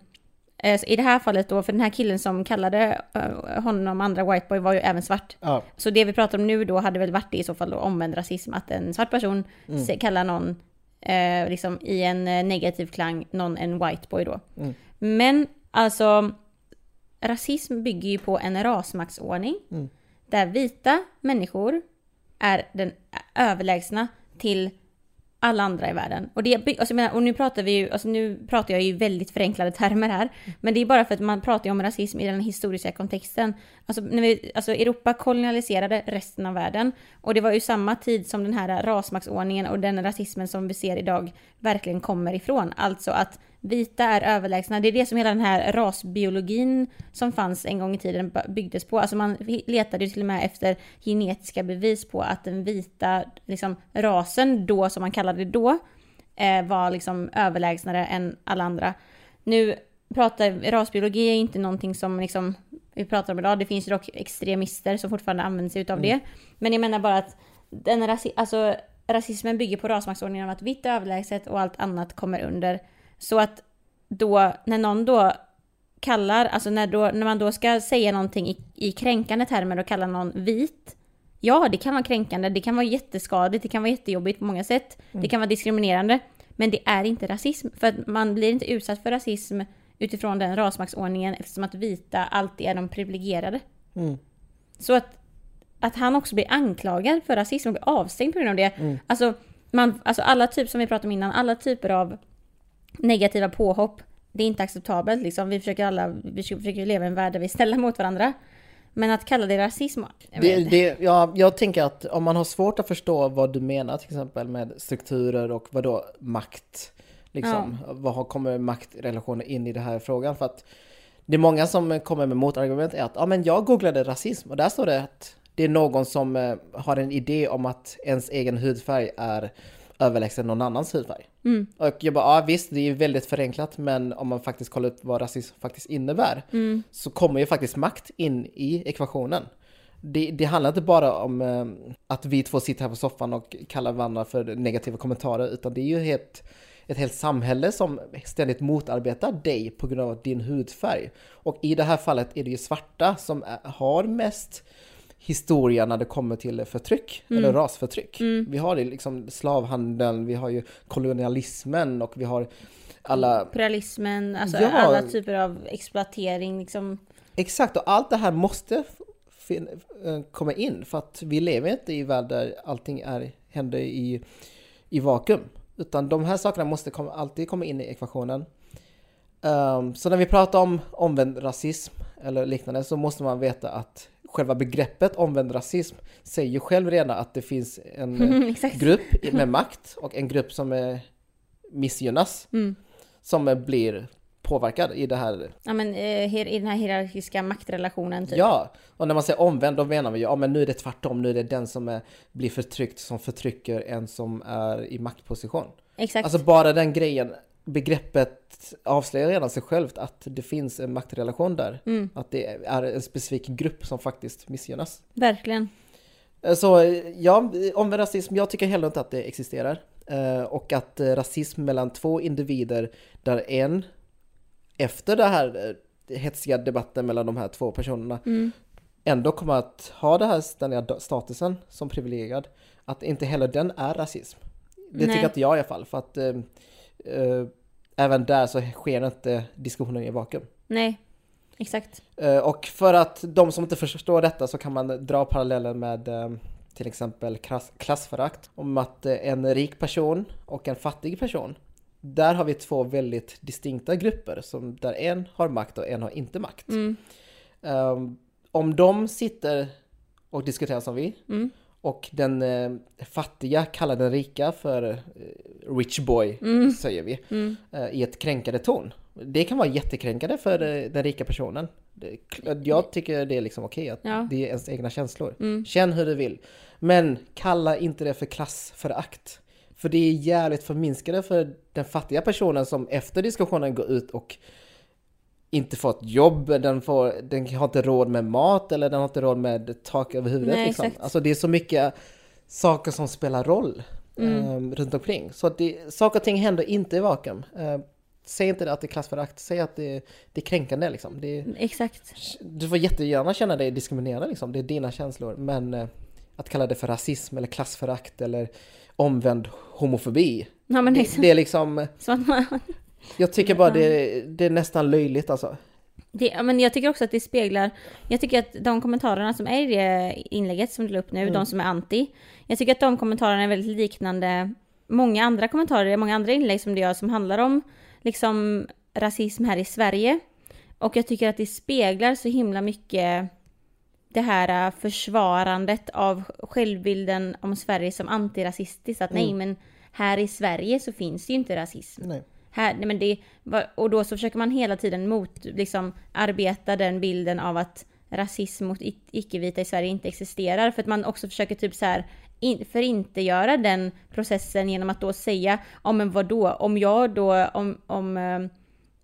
i det här fallet då, för den här killen som kallade eh, honom andra whiteboy var ju även svart. Ja, Så det vi pratar om nu då hade väl varit i så fall då omvänd rasism, att en svart person Mm. kallar någon eh, liksom i en eh, negativ klang, någon en white boy då. Mm. Men alltså, rasism bygger ju på en rasmaktsordning Mm. där vita människor är den överlägsna till alla andra i världen. Och, det, alltså, menar, och nu pratar vi ju, alltså nu pratar jag ju i väldigt förenklade termer här. Men det är bara för att man pratar ju om rasism i den historiska kontexten. Alltså, när vi, alltså Europa kolonialiserade resten av världen. Och det var ju samma tid som den här rasmaktsordningen och den rasismen som vi ser idag verkligen kommer ifrån. Alltså att vita är överlägsna. Det är det som hela den här rasbiologin som fanns en gång i tiden byggdes på. Alltså man letade ju till och med efter genetiska bevis på att den vita liksom, rasen då, som man kallade det då, eh, var liksom överlägsnare än alla andra. Nu pratar rasbiologi är inte någonting som liksom, vi pratar om idag. Det finns ju dock extremister som fortfarande använder sig utav det. Men jag menar bara att den rasi- alltså, rasismen bygger på rasmaktsordningen av att vitt är överlägset och allt annat kommer under. Så att då, när någon då kallar, alltså när, då, när man då ska säga någonting i, i kränkande termer och kalla någon vit. Ja, det kan vara kränkande, det kan vara jätteskadligt, det kan vara jättejobbigt på många sätt. Det kan vara diskriminerande. Men det är inte rasism, för att man blir inte utsatt för rasism utifrån den rasmaktsordningen eftersom att vita alltid är de privilegierade. Mm. Så att, att han också blir anklagad för rasism och blir avstängd på grund av det. Mm. Alltså, man, alltså alla typer som vi pratade om innan, alla typer av negativa påhopp, det är inte acceptabelt. Liksom. Vi försöker alla vi försöker leva i en värld där vi är snälla mot varandra. Men att kalla det rasism, jag Det, det, ja, jag tänker att om man har svårt att förstå vad du menar till exempel med strukturer och vad då makt, liksom, vad har, kommer maktrelationer in i den här frågan? För att det är många som kommer med motargument är att ja, men jag googlade rasism och där står det att det är någon som eh, har en idé om att ens egen hudfärg är överlägsen någon annans hudfärg. Mm. Och jag bara, ja visst, det är väldigt förenklat, men om man faktiskt kollar upp vad rasism faktiskt innebär, Mm. så kommer ju faktiskt makt in i ekvationen. Det, det handlar inte bara om eh, att vi två sitter här på soffan och kallar varandra för negativa kommentarer, utan det är ju ett, ett helt samhälle som ständigt motarbetar dig på grund av din hudfärg. Och i det här fallet är det ju svarta som är, har mest historia när det kommer till förtryck, eller rasförtryck. Vi har det liksom slavhandeln, vi har ju kolonialismen och vi har alla Imperialismen, alltså Ja. alla typer av exploatering liksom. Exakt, och allt det här måste eh, komma in för att vi lever inte i värld där allting är, händer i, i vakuum. Utan de här sakerna måste komma, alltid komma in i ekvationen. Ehm, så när vi pratar om omvänd rasism eller liknande så måste man veta att själva begreppet omvänd rasism säger ju själv redan att det finns en eh, grupp med makt och en grupp som eh, missgynnas. Mm. Som eh, blir påverkad i det här. Ja men i den här hierarkiska maktrelationen typ. Ja, och när man säger omvänd då menar vi ja men nu är det tvärtom, nu är det den som är, blir förtryckt som förtrycker en som är i maktposition. Exakt. Alltså bara den grejen, begreppet avslöjar redan sig självt att det finns en maktrelation där. Mm. Att det är en specifik grupp som faktiskt missgynnas. Verkligen. Eh, Så ja, omvänd rasism, jag tycker heller inte att det existerar. Eh, Och att eh, rasism mellan två individer där en, efter det här hetsiga debatten mellan de här två personerna, Mm. ändå kommer att ha den här ständiga statusen som privilegierad, att inte heller den är rasism. Det Nej. tycker inte jag i alla fall, för att eh, även där så sker inte diskussionen i vakuum. Nej. Exakt. Eh, Och för att de som inte förstår detta så kan man dra parallellen med eh, till exempel klass, klassförakt. Om att en rik person och en fattig person. Där har vi två väldigt distinkta grupper som där en har makt och en har inte makt. Mm. Um, om de sitter och diskuterar som vi Mm. och den eh, fattiga kallar den rika för eh, rich boy, Mm. säger vi, Mm. eh, i ett kränkande ton. Det kan vara jättekränkande för eh, den rika personen. Jag tycker det är liksom okej att Ja. det är ens egna känslor. Mm. Känn hur du vill. Men kalla inte det för klassförakt. För det är jävligt förminskande för den fattiga personen som efter diskussionen går ut och inte får ett jobb, den, får, den har inte råd med mat eller den har inte råd med tak över huvudet. Nej, liksom. exakt. Alltså det är så mycket saker som spelar roll Mm. eh, runt omkring. Så att det, saker och ting händer inte i vakuum. Eh, säg inte att det är klassförakt, säg att det, det är kränkande liksom. Det Exakt. du får jättegärna känna dig diskriminerad liksom, det är dina känslor. Men eh, att kalla det för rasism eller klassförakt eller omvänd homofobi. Ja Det, det är liksom, jag tycker bara det, det är nästan löjligt alltså. Det, men jag tycker också att det speglar, jag tycker att de kommentarerna som är i det inlägget som du la upp nu, de som är anti, jag tycker att de kommentarerna är väldigt liknande många andra kommentarer, många andra inlägg som det gör som handlar om liksom rasism här i Sverige. Och jag tycker att det speglar så himla mycket det här äh, försvarandet av självbilden om Sverige som antirasistiskt. Att nej men här i Sverige så finns det ju inte rasism. Nej. Här, nej men det, och då så försöker man hela tiden mot, liksom, arbeta den bilden av att rasism mot icke-vita i Sverige inte existerar. För att man också försöker typ så här in, förintagöra den processen genom att då säga, ja men vadå, om jag då, om, om,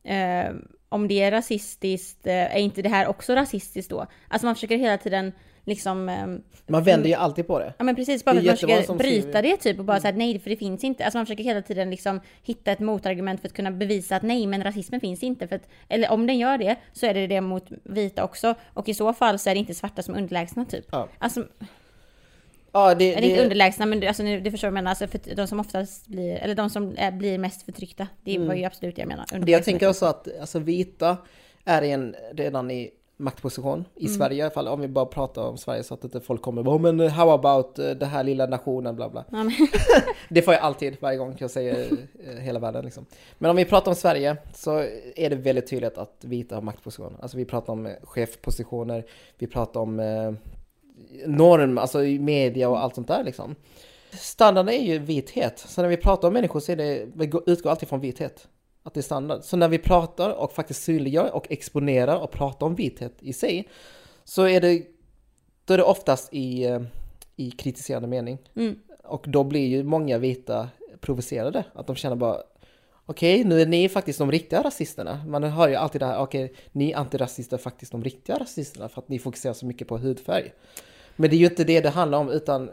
eh, eh, om det är rasistiskt, eh, är inte det här också rasistiskt då? Alltså man försöker hela tiden liksom eh, Man vänder ju alltid på det. Ja men precis, bara för är att man försöker bryta det typ och bara säga nej för det finns inte. Alltså man försöker hela tiden liksom hitta ett motargument för att kunna bevisa att nej men rasismen finns inte. För att, eller om den gör det så är det det mot vita också. Och i så fall så är det inte svarta som är underlägsna typ. Ja. Alltså, Ja, det, inte det, underlägsna men du- alltså, du förstår vad jag menar. Alltså för de som oftast blir, eller de som är, blir mest förtryckta. Det var ju absolut det jag menar. Mm. det jag tänker också att alltså, vita är en, redan i maktposition i Mm. Sverige i alla fall. Om vi bara pratar om Sverige så att inte folk kommer bara, "Oh, men how about eh, det här lilla nationen bla bla. Men, Det får jag alltid varje gång jag säger eh, hela världen liksom. Men om vi pratar om Sverige så är det väldigt tydligt att vita har maktpositioner. Alltså vi pratar om eh, chefpositioner, vi pratar om eh, norm, alltså i media och allt sånt där liksom. Standarden är ju vithet, så när vi pratar om människor så är det, vi går- utgår alltid från vithet. Att det är standard. Så när vi pratar och faktiskt synliggör och exponerar och pratar om vithet i sig så är det, då är det oftast i, eh, i kritiserande mening. mm, Och då blir ju många vita provocerade. Att de känner bara Okej, nu är ni faktiskt de riktiga rasisterna. Man hör ju alltid det här, okej, ni antirasister är faktiskt de riktiga rasisterna för att ni fokuserar så mycket på hudfärg. Men det är ju inte det det handlar om, utan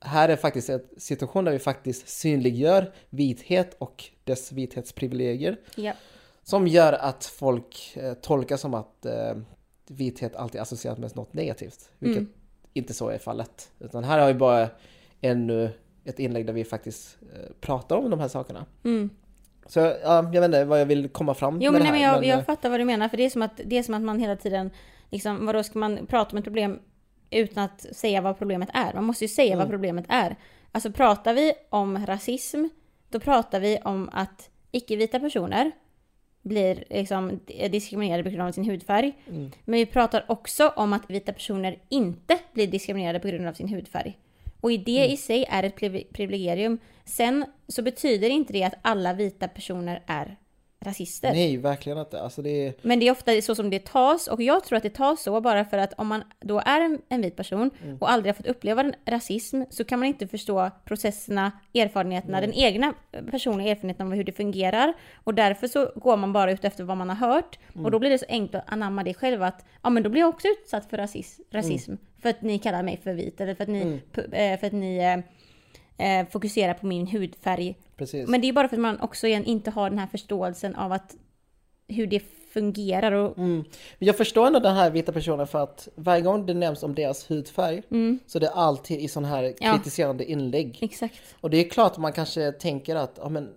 här är faktiskt en situation där vi faktiskt synliggör vithet och dess vithetsprivilegier. ja. Som gör att folk eh, tolkar som att eh, vithet alltid associeras med något negativt. Vilket Mm. inte så är fallet. Utan här har vi bara ännu ett inlägg där vi faktiskt eh, pratar om de här sakerna. Mm. Så ja, jag vet inte vad jag vill komma fram Jo med men, det här. men jag, eh, jag fattar vad du menar, för det är som att, det är som att man hela tiden, liksom, vadå ska man prata om ett problem utan att säga vad problemet är? Man måste ju säga Mm. vad problemet är. Alltså pratar vi om rasism, då pratar vi om att icke-vita personer blir liksom diskriminerade på grund av sin hudfärg. Mm. Men vi pratar också om att vita personer inte blir diskriminerade på grund av sin hudfärg. Och i det Mm. i sig är ett privi- privilegium. Sen så betyder inte det att alla vita personer är rasister. Nej, verkligen inte. Alltså det är... Men det är ofta så som det tas och jag tror att det tas så bara för att om man då är en, en vit person och aldrig har fått uppleva en rasism så kan man inte förstå processerna, erfarenheterna, den egna personliga erfarenheten av hur det fungerar. Och därför så går man bara ut efter vad man har hört. Och då blir det så enkelt att anamma det själv att ja men då blir jag också utsatt för rasism, rasism. För att ni kallar mig för vit eller för att ni, pu- eh, för att ni eh, fokuserar på min hudfärg Precis. men det är bara för att man också igen inte har den här förståelsen av att hur det fungerar och Mm. Jag förstår ändå den här vita personen för att varje gång det nämns om deras hudfärg så det är alltid i sån här Mm. Ja. kritiserande inlägg. exakt. Och det är klart man kanske tänker att ja, men,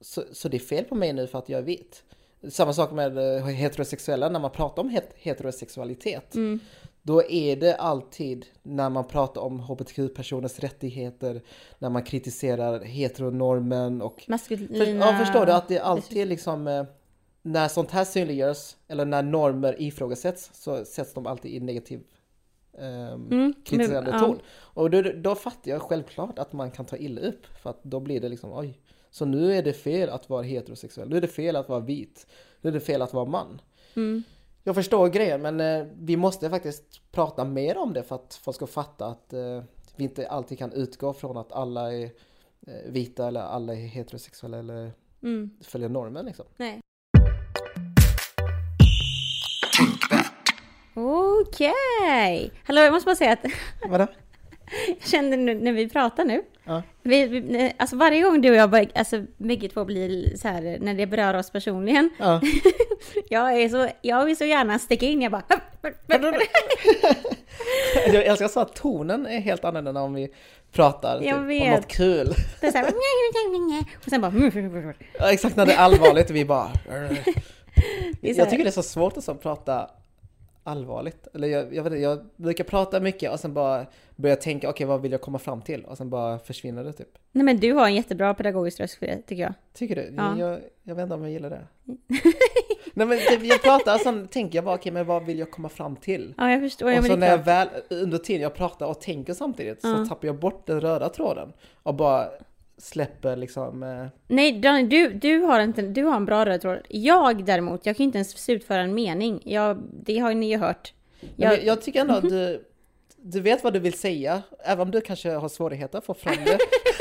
så, så det är fel på mig nu för att jag är vit. Samma sak med eh, heterosexuella, när man pratar om het- heterosexualitet. Mm. Då är det alltid när man pratar om hbtq-personers rättigheter, när man kritiserar heteronormen och Maskulina... för, ja, förstår du att det alltid liksom eh, när sånt här synliggörs eller när normer ifrågasätts så sätts de alltid i negativ ehm, Mm, kritiserande men, ja. ton. Och då, då fattar jag självklart att man kan ta illa upp för att då blir det liksom oj, så nu är det fel att vara heterosexuell, nu är det fel att vara vit, nu är det fel att vara man. Mm. Jag förstår grejen men eh, vi måste faktiskt prata mer om det för att folk ska fatta att eh, vi inte alltid kan utgå från att alla är eh, vita eller alla är heterosexuella eller Mm, följer normen liksom. nej. Okej! Hallå, jag måste bara säga att Vadå? jag kände nu när vi pratar nu. Ja. Vi, vi, alltså varje gång du och jag, alltså bägge två blir så här när det berör oss personligen. Ja. Jag är så, jag vill så gärna sticka in, jag bara... Jag älskar så att tonen är helt annorlunda om vi pratar typ, om något kul. Det är så här, och sen bara... Ja, exakt när det är allvarligt vi bara... Jag tycker det är så svårt att så prata allvarligt. Eller jag, jag, vet inte, jag brukar prata mycket och sen bara börja tänka, okej vad vill jag komma fram till? Och sen bara försvinner det typ. Nej men du har en jättebra pedagogisk röst för det, tycker jag. Tycker du? Ja. Jag, jag vet inte om jag gillar det. Nej men typ, jag pratar och sen tänker jag bara, okej men vad vill jag komma fram till? Ja, jag förstår. Och så när jag väl, under tiden jag pratar och tänker samtidigt så Ja. tappar jag bort den röda tråden. Och bara släpper liksom... Eh, Nej, Daniel, du, du, har inte, du har en bra röd tråd. Jag däremot, jag kan inte ens slutföra en mening. Jag, det har ni ju hört. jag, Jag, tycker ändå att du, du vet vad du vill säga, även om du kanske har svårigheter att få fram det.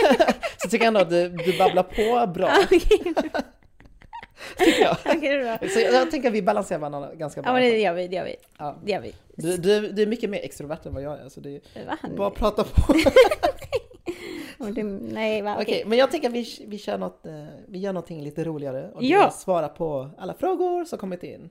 så tycker jag ändå att du, du babblar på bra, jag. bra. Så jag, jag tänker att vi balanserar varandra ganska bra. Ja, men det gör vi, det gör vi. Ja. Det gör vi. Du, du, du är mycket mer extrovert än vad jag är, så det är Va? bara att prata på. Det- Nej, va? Okej, Okej. men jag tänker att vi, vi, kör något, eh, vi gör någonting lite roligare och det Ja. svara på alla frågor som kommit in.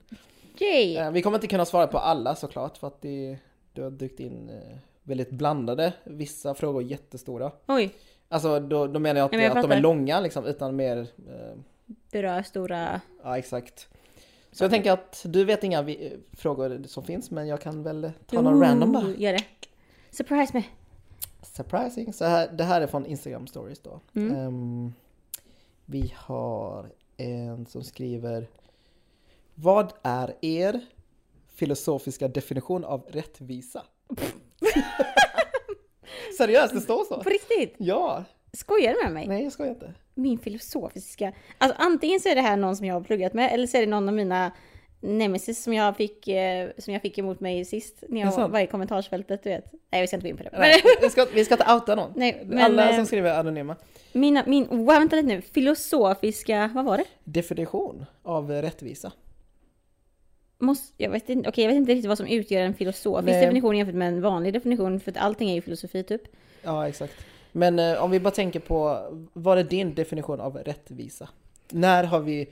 Yay. Eh, Vi kommer inte kunna svara på alla såklart för att det, du har dykt in eh, väldigt blandade, vissa frågor jättestora. Oj, Alltså då, då menar jag inte men jag att de är långa liksom, utan mer, eh, berör stora... ja exakt. Så jag tänker att du vet inga vi, frågor som finns men jag kan väl ta någon random bara. Ooh, Gör det. Surprise me. Surprising. Så här, det här är från Instagram stories då. Mm. Ehm, vi har en som skriver Vad är er filosofiska definition av rättvisa? Seriöst, det står så? På riktigt? Ja! Skojar du med mig? Nej, jag skojar inte. Min filosofiska... Alltså antingen så är det här någon som jag har pluggat med eller så är det någon av mina nemesis som jag fick, eh, som jag fick emot mig sist. När jag var i kommentarsfältet, du vet. Nej, vi ska inte gå in på det. Nej, vi, ska, vi ska inte outa någon. Nej, men, Alla eh, som skriver är anonyma. Mina, min, wow, vänta lite nu, filosofiska, vad var det? Definition av rättvisa. Måste, jag, vet inte, okej, jag vet inte riktigt vad som utgör en filosofisk Nej. definition jämfört med en vanlig definition, för att allting är ju filosofi typ. Ja, exakt. Men eh, om vi bara tänker på, vad är din definition av rättvisa? När har vi,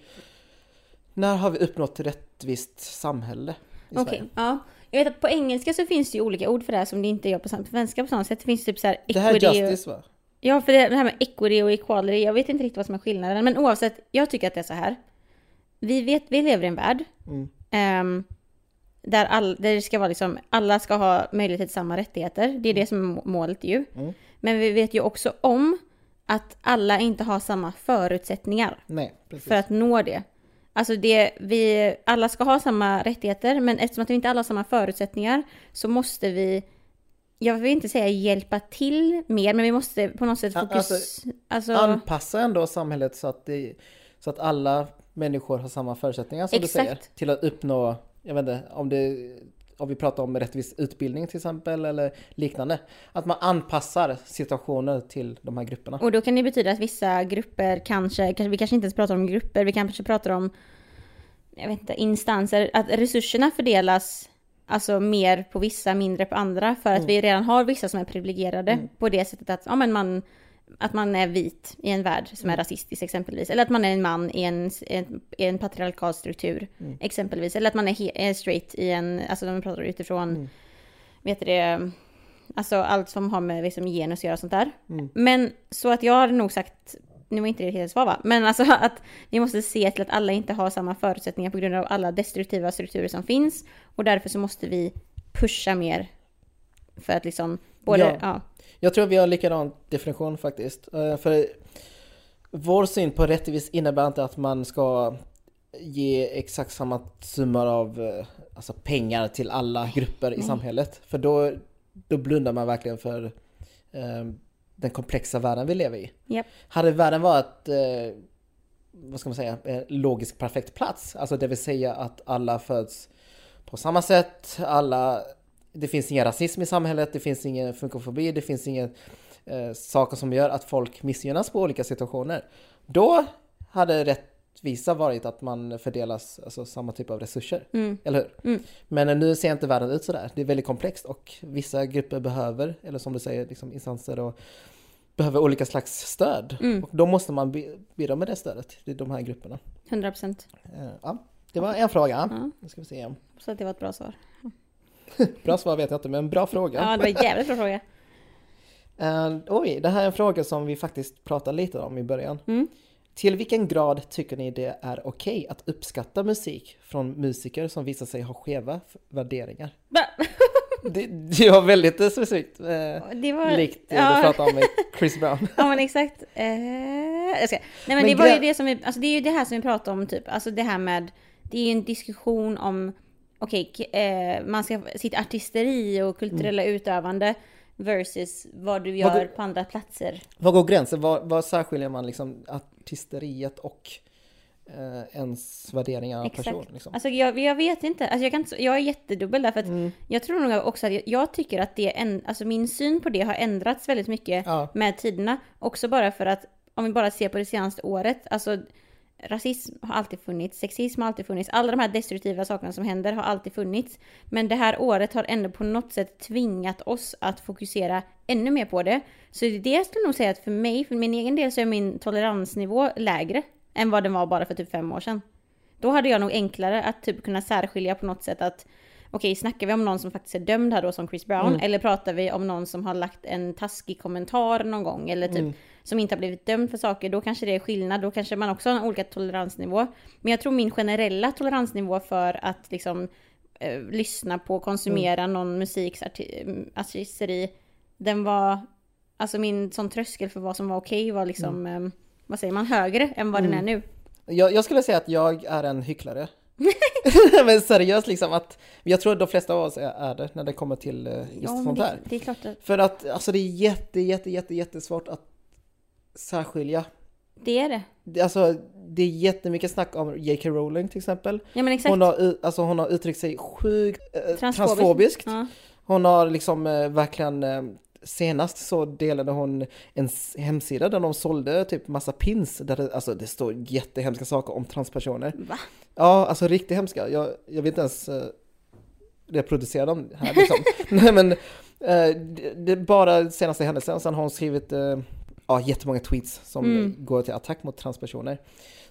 när har vi uppnått rättvist samhälle i Okej, Sverige? ja. Jag vet att på engelska så finns det ju olika ord för det här som det inte gör på svenska på samma sätt. Det finns typ så här Det här är justice va? Ja, för det, här med equity och equality, jag vet inte riktigt vad som är skillnaden. Men oavsett, jag tycker att det är så här. Vi vet, vi lever i en värld Mm. ehm, där, all, där det ska vara liksom, alla ska ha möjlighet till samma rättigheter. Det är det som är må- målet ju. Mm. Men vi vet ju också om att alla inte har samma förutsättningar Nej, för att nå det. Alltså det, vi, alla ska ha samma rättigheter, men eftersom att vi inte alla har samma förutsättningar så måste vi, jag vill inte säga hjälpa till mer, men vi måste på något sätt fokus... alltså, Alltså, Anpassa ändå samhället så att, det, så att alla människor har samma förutsättningar som Exakt. du säger. Till att uppnå, jag vet inte, om det om vi pratar om rättvis utbildning till exempel eller liknande. Att man anpassar situationer till de här grupperna. Och då kan det betyda att vissa grupper kanske, vi kanske inte ens pratar om grupper, vi kanske pratar om, jag vet inte, instanser, att resurserna fördelas alltså mer på vissa, mindre på andra, för att Mm. vi redan har vissa som är privilegierade på det sättet att, ja men man, att man är vit i en värld som är Mm. rasistisk exempelvis, eller att man är en man i en, en, en patriarkal struktur Mm. exempelvis, eller att man är, he, är straight i en, alltså de pratar utifrån, Mm. vet du det, alltså allt som har med liksom, genus att göra och sånt där. Mm. Men så att jag har nog sagt, nu var inte det helt svar va, men alltså att vi måste se till att alla inte har samma förutsättningar på grund av alla destruktiva strukturer som finns. Och därför så måste vi pusha mer. För att liksom, både, Ja. ja. Jag tror vi har likadan definition faktiskt. Eh, För vår syn på rättvis innebär inte att man ska ge exakt samma summor av eh, alltså pengar till alla grupper i Nej. samhället. För då, då blundar man verkligen för eh, den komplexa världen vi lever i. Japp. Hade världen varit, eh, vad ska man säga, en logisk perfekt plats, alltså det vill säga att alla föds på samma sätt, alla, det finns ingen rasism i samhället, det finns ingen funkofobi, det finns ingen eh, saker som gör att folk missgynnas på olika situationer. Då hade rättvisa varit att man fördelas alltså, samma typ av resurser, Mm. eller hur? Mm. Men nu ser inte världen ut sådär. Det är väldigt komplext och vissa grupper behöver, eller som du säger, liksom instanser och behöver olika slags stöd. Mm. Och då måste man bi- bidra med det stödet till de här grupperna. 100 procent. Eh, Ja, det var en fråga. Ja. Nu ska vi se. Så att det var ett bra svar. Bra svar vet jag inte, men bra fråga. Ja, det var en jävligt bra fråga. Eh, oj, det här är en fråga som vi faktiskt pratade lite om i början. Mm. Till vilken grad tycker ni det är okej att uppskatta musik från musiker som visar sig ha skeva värderingar? Det, det var väldigt specifikt. Eh, Det var... likt det ja. du pratade om med Chris Brown. Ja men exakt. Eh, jag ska. Nej men, Men det var ju det som vi, alltså det är ju det här som vi pratar om typ, alltså det här med, det är ju en diskussion om, okej, k- eh, man ska, sitt artisteri och kulturella utövande versus vad du gör Vad på andra platser. Vad går gränsen? Vad, vad särskiljer man liksom artisteriet och eh, ens värderingar av Exakt. person? Liksom? Alltså jag, jag vet inte, alltså jag, kan, jag är jättedubbel där för att Mm. jag tror nog också att jag, jag tycker att det, en, alltså min syn på det har ändrats väldigt mycket Ja. med tiderna. Också bara för att, om vi bara ser på det senaste året, alltså rasism har alltid funnits, sexism har alltid funnits, alla de här destruktiva sakerna som händer har alltid funnits. Men det här året har ändå på något sätt tvingat oss att fokusera ännu mer på det. Så det jag skulle nog säga att för mig, för min egen del så är min toleransnivå lägre än vad den var bara för typ fem år sedan. Då hade jag nog enklare att typ kunna särskilja på något sätt att Okej, snackar vi om någon som faktiskt är dömd här då som Chris Brown? Mm. Eller pratar vi om någon som har lagt en taskig kommentar någon gång? Eller typ Mm. som inte har blivit dömd för saker? Då kanske det är skillnad. Då kanske man också har en olika toleransnivå. Men jag tror min generella toleransnivå för att liksom eh, lyssna på, konsumera Mm. någon musikartisteri. Den var, alltså min sån tröskel för vad som var okej var liksom, eh, vad säger man, högre än vad den är Mm. nu. Jag, jag skulle säga att jag är en hycklare. Men seriöst liksom att, jag tror att de flesta av oss är, är det när det kommer till eh, just Ja, sånt det, här. det är klart att För att alltså det är jätte, jätte, jätte, jättesvårt att särskilja. det är det. Det, alltså, det är jättemycket snack om J.K. Rowling till exempel. Ja men exakt. Hon har, alltså, hon har uttryckt sig sjukt eh, Transfobiskt. transfobiskt. Ja. Hon har liksom eh, verkligen eh, Senast så delade hon en hemsida där de sålde typ massa pins där det, alltså det står jättehemska saker om transpersoner. Va? Ja, alltså riktigt hemska. Jag, jag vet inte ens eh, reproducera dem här liksom. Nej men, eh, det, det bara senaste händelsen. Sen har hon skrivit eh, ja, jättemånga tweets som Mm. går till attack mot transpersoner.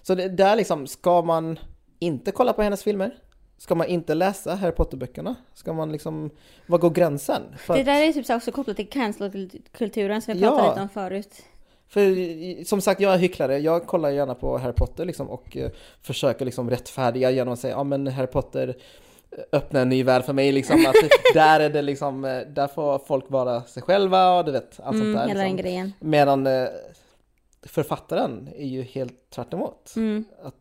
Så det, där liksom, ska man inte kolla på hennes filmer? Ska man inte läsa Harry Potter-böckerna? Ska man liksom, vad går gränsen? För, Det där är typ så också kopplat till cancel-kulturen som vi pratade Ja. lite om förut. För som sagt, jag är hycklare. Jag kollar gärna på Harry Potter liksom och eh, försöker liksom rättfärdiga genom att säga ja men Harry Potter eh, öppnar en ny värld för mig liksom. Att där är det liksom, eh, där får folk vara sig själva och du vet allt Mm, sånt där. hela den Liksom. grejen. Medan eh, författaren är ju helt tvärt emot. Mm. Att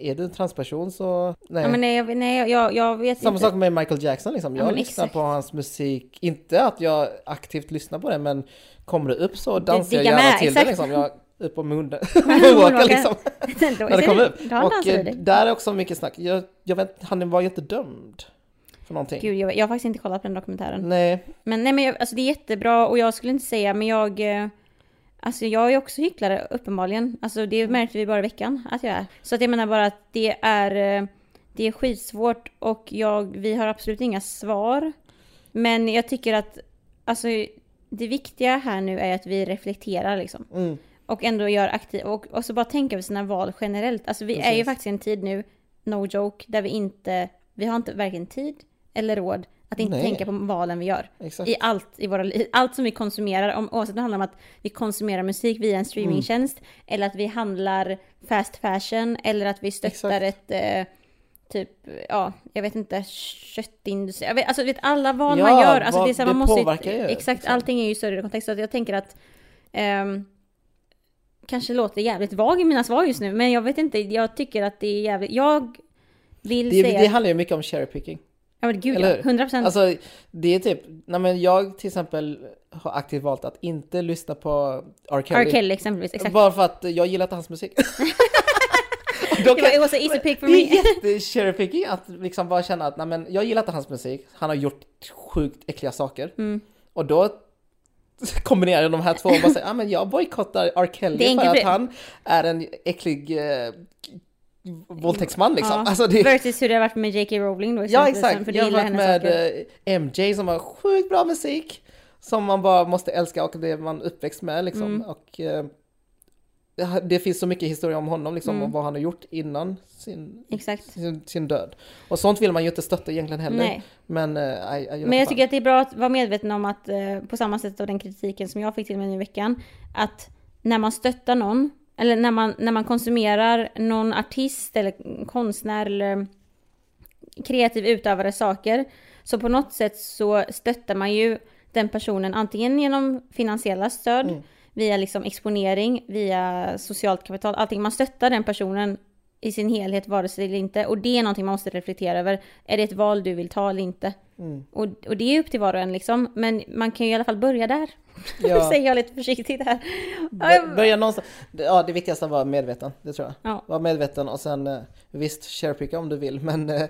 är du en transperson så nej. Ja, men nej, jag- nej jag, jag vet Samma inte. sak med Michael Jackson liksom. Ja, Jag men lyssnar exakt. på hans musik, inte att jag aktivt lyssnar på det men kommer det upp så dansar jag gärna med, till exakt. det liksom. Jag upp munnen, Moonwalkar. moonwalkar liksom. När det kommer upp. Och eh, där är också mycket snack. Jag, jag vet, han var ju inte dömd för någonting. Gud, jag, jag har faktiskt inte kollat på den dokumentären. Nej, Men nej men jag, alltså det är jättebra och jag skulle inte säga men jag eh, Alltså jag är också hycklare uppenbarligen. Alltså det märkte vi bara i veckan att jag är. Så att jag menar bara att det är eh, Det är skitsvårt och jag, vi har absolut inga svar. Men jag tycker att Alltså det viktiga här nu är att vi reflekterar liksom. mm, Och ändå gör aktiv och, och så bara tänka över sina val generellt. Alltså vi är ju Precis. faktiskt i en tid nu, no joke, där vi inte Vi har inte varken tid eller råd att inte Nej. tänka på valen vi gör exakt. i allt i våra liv. Allt som vi konsumerar, om, oavsett om det handlar om att vi konsumerar musik via en streamingtjänst, eller att vi handlar fast fashion, eller att vi stöttar ett eh, typ, ja, jag vet inte, köttindustri. Jag vet, alltså vet, alla val Ja, man gör, alltså vad- det är så här, man måste påverkar ju, Exakt, liksom. allting är ju i större kontext. Så jag tänker att ehm, Kanske låter jävligt vag i mina svar just nu, men jag vet inte, jag tycker att det är jävligt, jag vill Det, säga... det handlar ju mycket om cherry picking. Ja men gud eller ja, hur? 100 procent. Alltså det är typ, nej men jag till exempel har aktivt valt att inte lyssna på R. Kelly. R. Kelly exempelvis, exakt. Bara för att jag gillar inte hans musik. Då Det var, kan- a easy pick for det me. är jätte cherry picking att liksom bara känna att nej men jag gillar inte hans musik, han har gjort sjukt äckliga saker. Mm. Och då kombinerar jag de här två och bara säger, ja men jag bojkottar R. Kelly Det för att för- han är en äcklig eh, våldtäktsman liksom. Ja, Alltså det, Versus hur det har varit med J.K. Rowling då ja exakt, För du jag har varit med saker. eh, MJ som har sjukt bra musik. Som man bara måste älska och det man uppväxt med liksom. Mm. Och eh, det finns så mycket historia om honom liksom, Mm. och vad han har gjort innan sin, Exakt. sin, sin död. Och sånt vill man ju inte stötta egentligen heller. Nej. Men, eh, jag, jag, Men jag tycker att det är bra att vara medveten om att, eh, på samma sätt av den kritiken som jag fick till mig nu i veckan, att när man stöttar någon, eller när man, när man konsumerar någon artist eller konstnär eller kreativ utövare saker, så på något sätt så stöttar man ju den personen antingen genom finansiella stöd, Mm. via liksom exponering, via socialt kapital, allting. Man stöttar den personen i sin helhet, vare sig eller inte. Och det är någonting man måste reflektera över. Är det ett val du vill ta eller inte? Mm. Och, och det är upp till var och en liksom. Men man kan ju i alla fall börja där. Ja. Säger jag lite försiktigt här. Bör- Börja någonstans. Ja, det viktigaste är att vara medveten, det tror jag. Ja. Var medveten och sen eh, visst, sharepicka om du vill, men eh,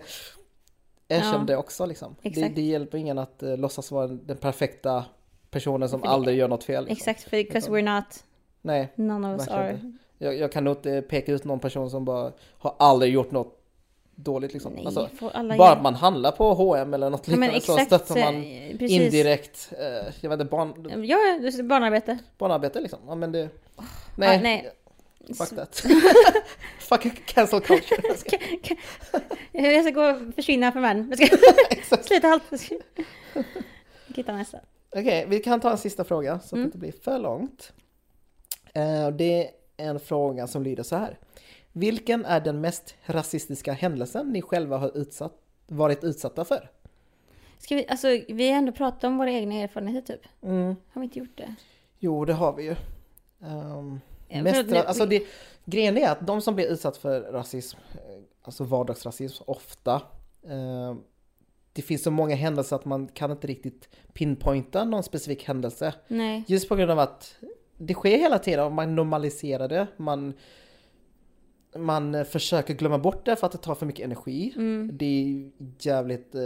erkänn Ja. det också liksom. Det, det hjälper ingen att eh, låtsas vara den perfekta personen som För det- aldrig gör något fel. Liksom. Exakt, för because we're not, Nej, none of us are. jag, jag kan nog inte peka ut någon person som bara har aldrig gjort något dåligt liksom. Nej, Alltså, bara att man handlar på H&M eller något Ja, liknande så exakt, stöttar man precis. indirekt, eh, jag vet inte, barn, Ja, barnarbete. barnarbete liksom. Ja men det, Ah, nej, nej. fuck that. fuck cancel culture. Jag ska gå och försvinna från världen. Jag ska sluta allt. Hitta nästa. Okej, vi kan ta en sista fråga så att Mm. det inte blir för långt. Eh, det är en fråga som lyder så här. Vilken är den mest rasistiska händelsen ni själva har utsatt, varit utsatta för? Ska vi, alltså, vi har ändå pratat om våra egna erfarenheter typ. Mm. Har vi inte gjort det? Jo, det har vi ju. Um, Ja, mest, ra- alltså det, grejen är att de som blir utsatt för rasism, eh, alltså vardagsrasism, ofta, eh, det finns så många händelser att man kan inte riktigt pinpointa någon specifik händelse. Nej. Just på grund av att det sker hela tiden och man normaliserar det. Man, man eh, försöker glömma bort det för att det tar för mycket energi. Mm. Det är jävligt eh,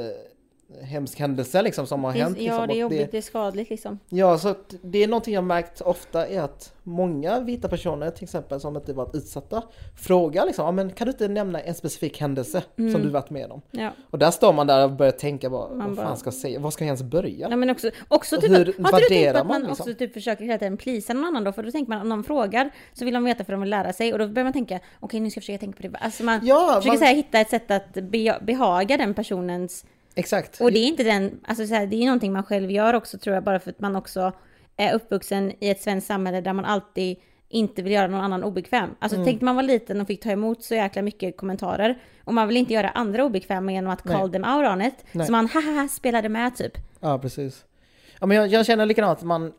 hemsk händelse liksom som har Det hänt. ja, liksom, det är jobbigt, det är skadligt liksom. Ja, så det är någonting jag märkt ofta är att många vita personer till exempel som inte varit utsatta frågar liksom, ja, men kan du inte nämna en specifik händelse Mm. som du varit med om? Ja. Och där står man där och börjar tänka bara, Man vad bara- fan ska jag säga? Vad ska jag ens börja? Ja men också, också typ, hur har inte du tänkt på värderar att man, man, liksom? också typ försöker hela tiden plisa någon annan då? För då tänker man, om någon frågar så vill de veta för de vill lära sig och då börjar man tänka, okej nu ska jag försöka tänka på det. Alltså man Ja, försöker man, här, hitta ett sätt att be, behaga den personens exakt. Och det är inte den, alltså så här, det är någonting man själv gör också tror jag, bara för att man också är uppvuxen i ett svenskt samhälle där man alltid inte vill göra någon annan obekväm. Alltså Mm. tänkte man var liten och fick ta emot så jäkla mycket kommentarer och man vill inte göra andra obekväma genom att Nej. call them out on it. Nej. Så man haha spelade med typ. Ja, precis. Ja, men jag, jag känner likadant, att man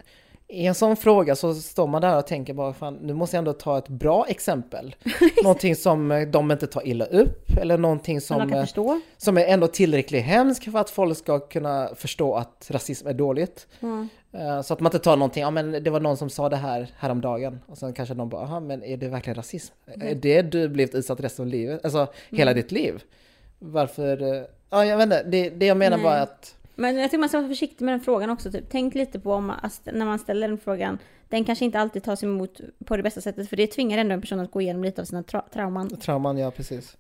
i en sån fråga så står man där och tänker bara fan, nu måste jag ändå ta ett bra exempel. någonting som eh, de inte tar illa upp eller någonting Som eh, som är ändå tillräckligt hemskt för att folk ska kunna förstå att rasism är dåligt. Mm. Eh, Så att man inte tar någonting, ja men det var någon som sa det här häromdagen och sen kanske någon bara, aha men är det verkligen rasism? Är det du blivit utsatt resten av livet? Alltså hela ditt liv? Varför? Ja jag vet inte, det, det jag menar Nej. bara att Men jag tycker man ska vara försiktig med den frågan också. Typ. Tänk lite på om alltså, när man ställer den frågan. Den kanske inte alltid tas emot på det bästa sättet. För det tvingar ändå en person att gå igenom lite av sina tra- trauman. trauman, ja precis.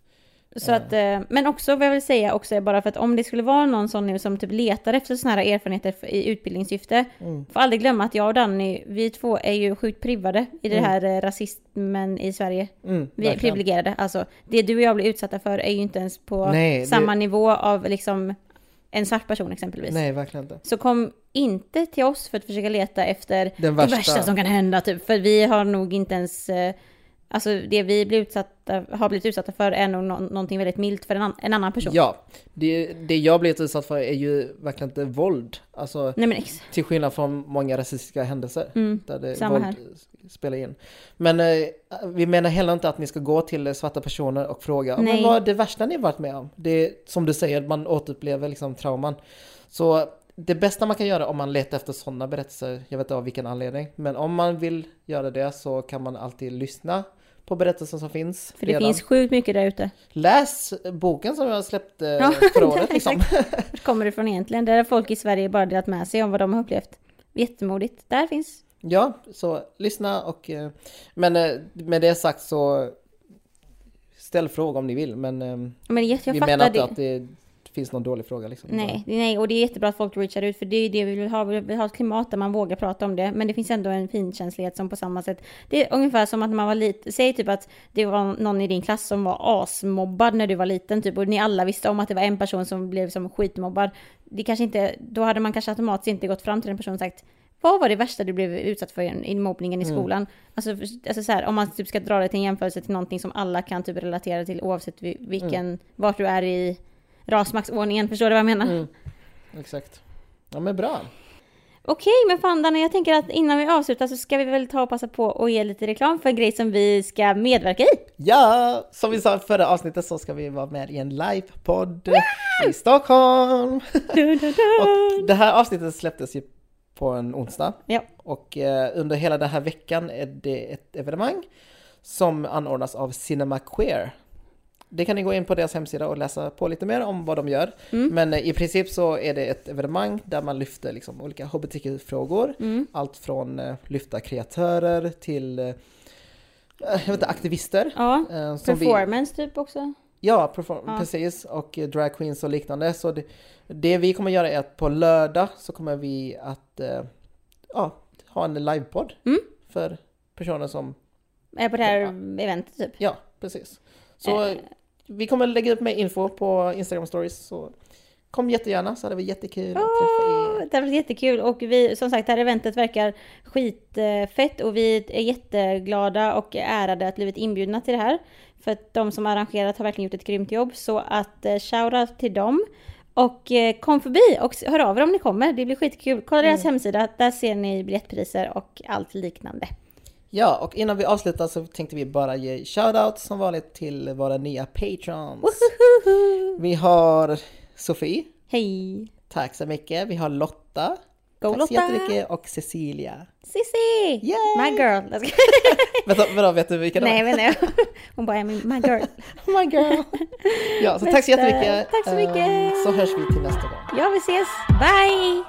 Så att, eh, men också vad jag vill säga också är bara för att om det skulle vara någon sån nu som typ letar efter såna här erfarenheter i utbildningssyfte. Mm. Får aldrig glömma att jag och Danny, vi två är ju sjukt privade i det här eh, rasismen i Sverige. Mm, Vi är privilegierade. Alltså, det du och jag blir utsatta för är ju inte ens på Nej, det- samma nivå av liksom en svart person exempelvis. Nej, verkligen inte. Så kom inte till oss för att försöka leta efter Den det värsta. värsta som kan hända typ. För vi har nog inte ens... eh, Alltså det vi blir utsatta, har blivit utsatta för är nog nå- någonting väldigt milt för en, an- en annan person. Ja, det, det jag blivit utsatt för är ju verkligen inte våld. Alltså Nej till skillnad från många rasistiska händelser. Mm, där det samma våld här. spelar in. Men eh, vi menar heller inte att ni ska gå till svarta personer och fråga Nej. men vad är det värsta ni varit med om? Det är som du säger, man återupplever liksom trauman. Så det bästa man kan göra om man letar efter sådana berättelser, jag vet inte av vilken anledning, men om man vill göra det så kan man alltid lyssna på berättelser som finns. För det redan. finns sjukt mycket där ute. Läs boken som jag släppte Ja, förra året liksom. Vart kommer det ifrån egentligen? Där har folk i Sverige bara delat med sig om vad de har upplevt. Jättemodigt. Där finns. Ja, så lyssna och... eh, Men eh, med det sagt så... Ställ frågor om ni vill, men eh, Men jätte- jag vi menar inte att det finns någon dålig fråga liksom. Nej, nej, och det är jättebra att folk reachar ut för det är ju det vi vill ha. Vi vill ha ett klimat där man vågar prata om det. Men det finns ändå en finkänslighet som på samma sätt. Det är ungefär som att när man var liten. Säg typ att det var någon i din klass som var asmobbad när du var liten typ. Och ni alla visste om att det var en person som blev som skitmobbad. Det kanske inte, då hade man kanske automatiskt inte gått fram till den personen och sagt vad var det värsta du blev utsatt för i mobbningen i skolan? Alltså, för- alltså så här, om man typ ska dra det till en jämförelse till någonting som alla kan typ relatera till oavsett vi- vilken, vart du är i rasmaktsordningen. Förstår du vad jag menar? Mm, exakt. Ja men bra. Okej, men fan Danny, jag tänker att innan vi avslutar så ska vi väl ta och passa på och ge lite reklam för en grej som vi ska medverka i. Ja, som vi sa i förra avsnittet så ska vi vara med i en livepodd i Stockholm. och det här avsnittet släpptes ju på en onsdag. Ja. Och eh, under hela den här veckan är det ett evenemang som anordnas av Cinema Queer. Det kan ni gå in på deras hemsida och läsa på lite mer om vad de gör. Mm. Men eh, i princip så är det ett evenemang där man lyfter liksom olika hbtq-frågor. Mm. Allt från eh, lyfta kreatörer till eh, jag vet inte, aktivister. Ja, som vi- performance typ också. Ja, Ja. precis. Och drag queens och liknande. Så det, det vi kommer göra är att på lördag så kommer vi att ja, ha en livepodd Mm. för personer som, Är på det här eventet typ. ja precis. Så vi kommer lägga upp mer info på Instagram stories. Så kom jättegärna så hade vi jättekul att träffa er. det varit jättekul och vi, som sagt, det här eventet verkar skitfett och vi är jätteglada och ärade att blivit inbjudna till det här. För att de som arrangerat har verkligen gjort ett grymt jobb. Så att eh, shoutout till dem. Och eh, kom förbi och hör av er om ni kommer. Det blir skitkul. Kolla deras hemsida, där ser ni biljettpriser och allt liknande. Ja, och innan vi avslutar så tänkte vi bara ge shoutout som vanligt till våra nya patrons. Wohoho! Vi har Sofie, Hej! tack så mycket. Vi har Lotta, Go tack så Lotta! jättemycket. Och Cecilia. Cissi! Yay! My girl! Vänta, vadå, vet du vilka det Nej, var? jag vet inte. Hon bara, my girl. My girl! Ja, så tack så Bästa. jättemycket. Tack så mycket. Ehm, Så hörs vi till nästa gång. Ja, vi ses. Bye!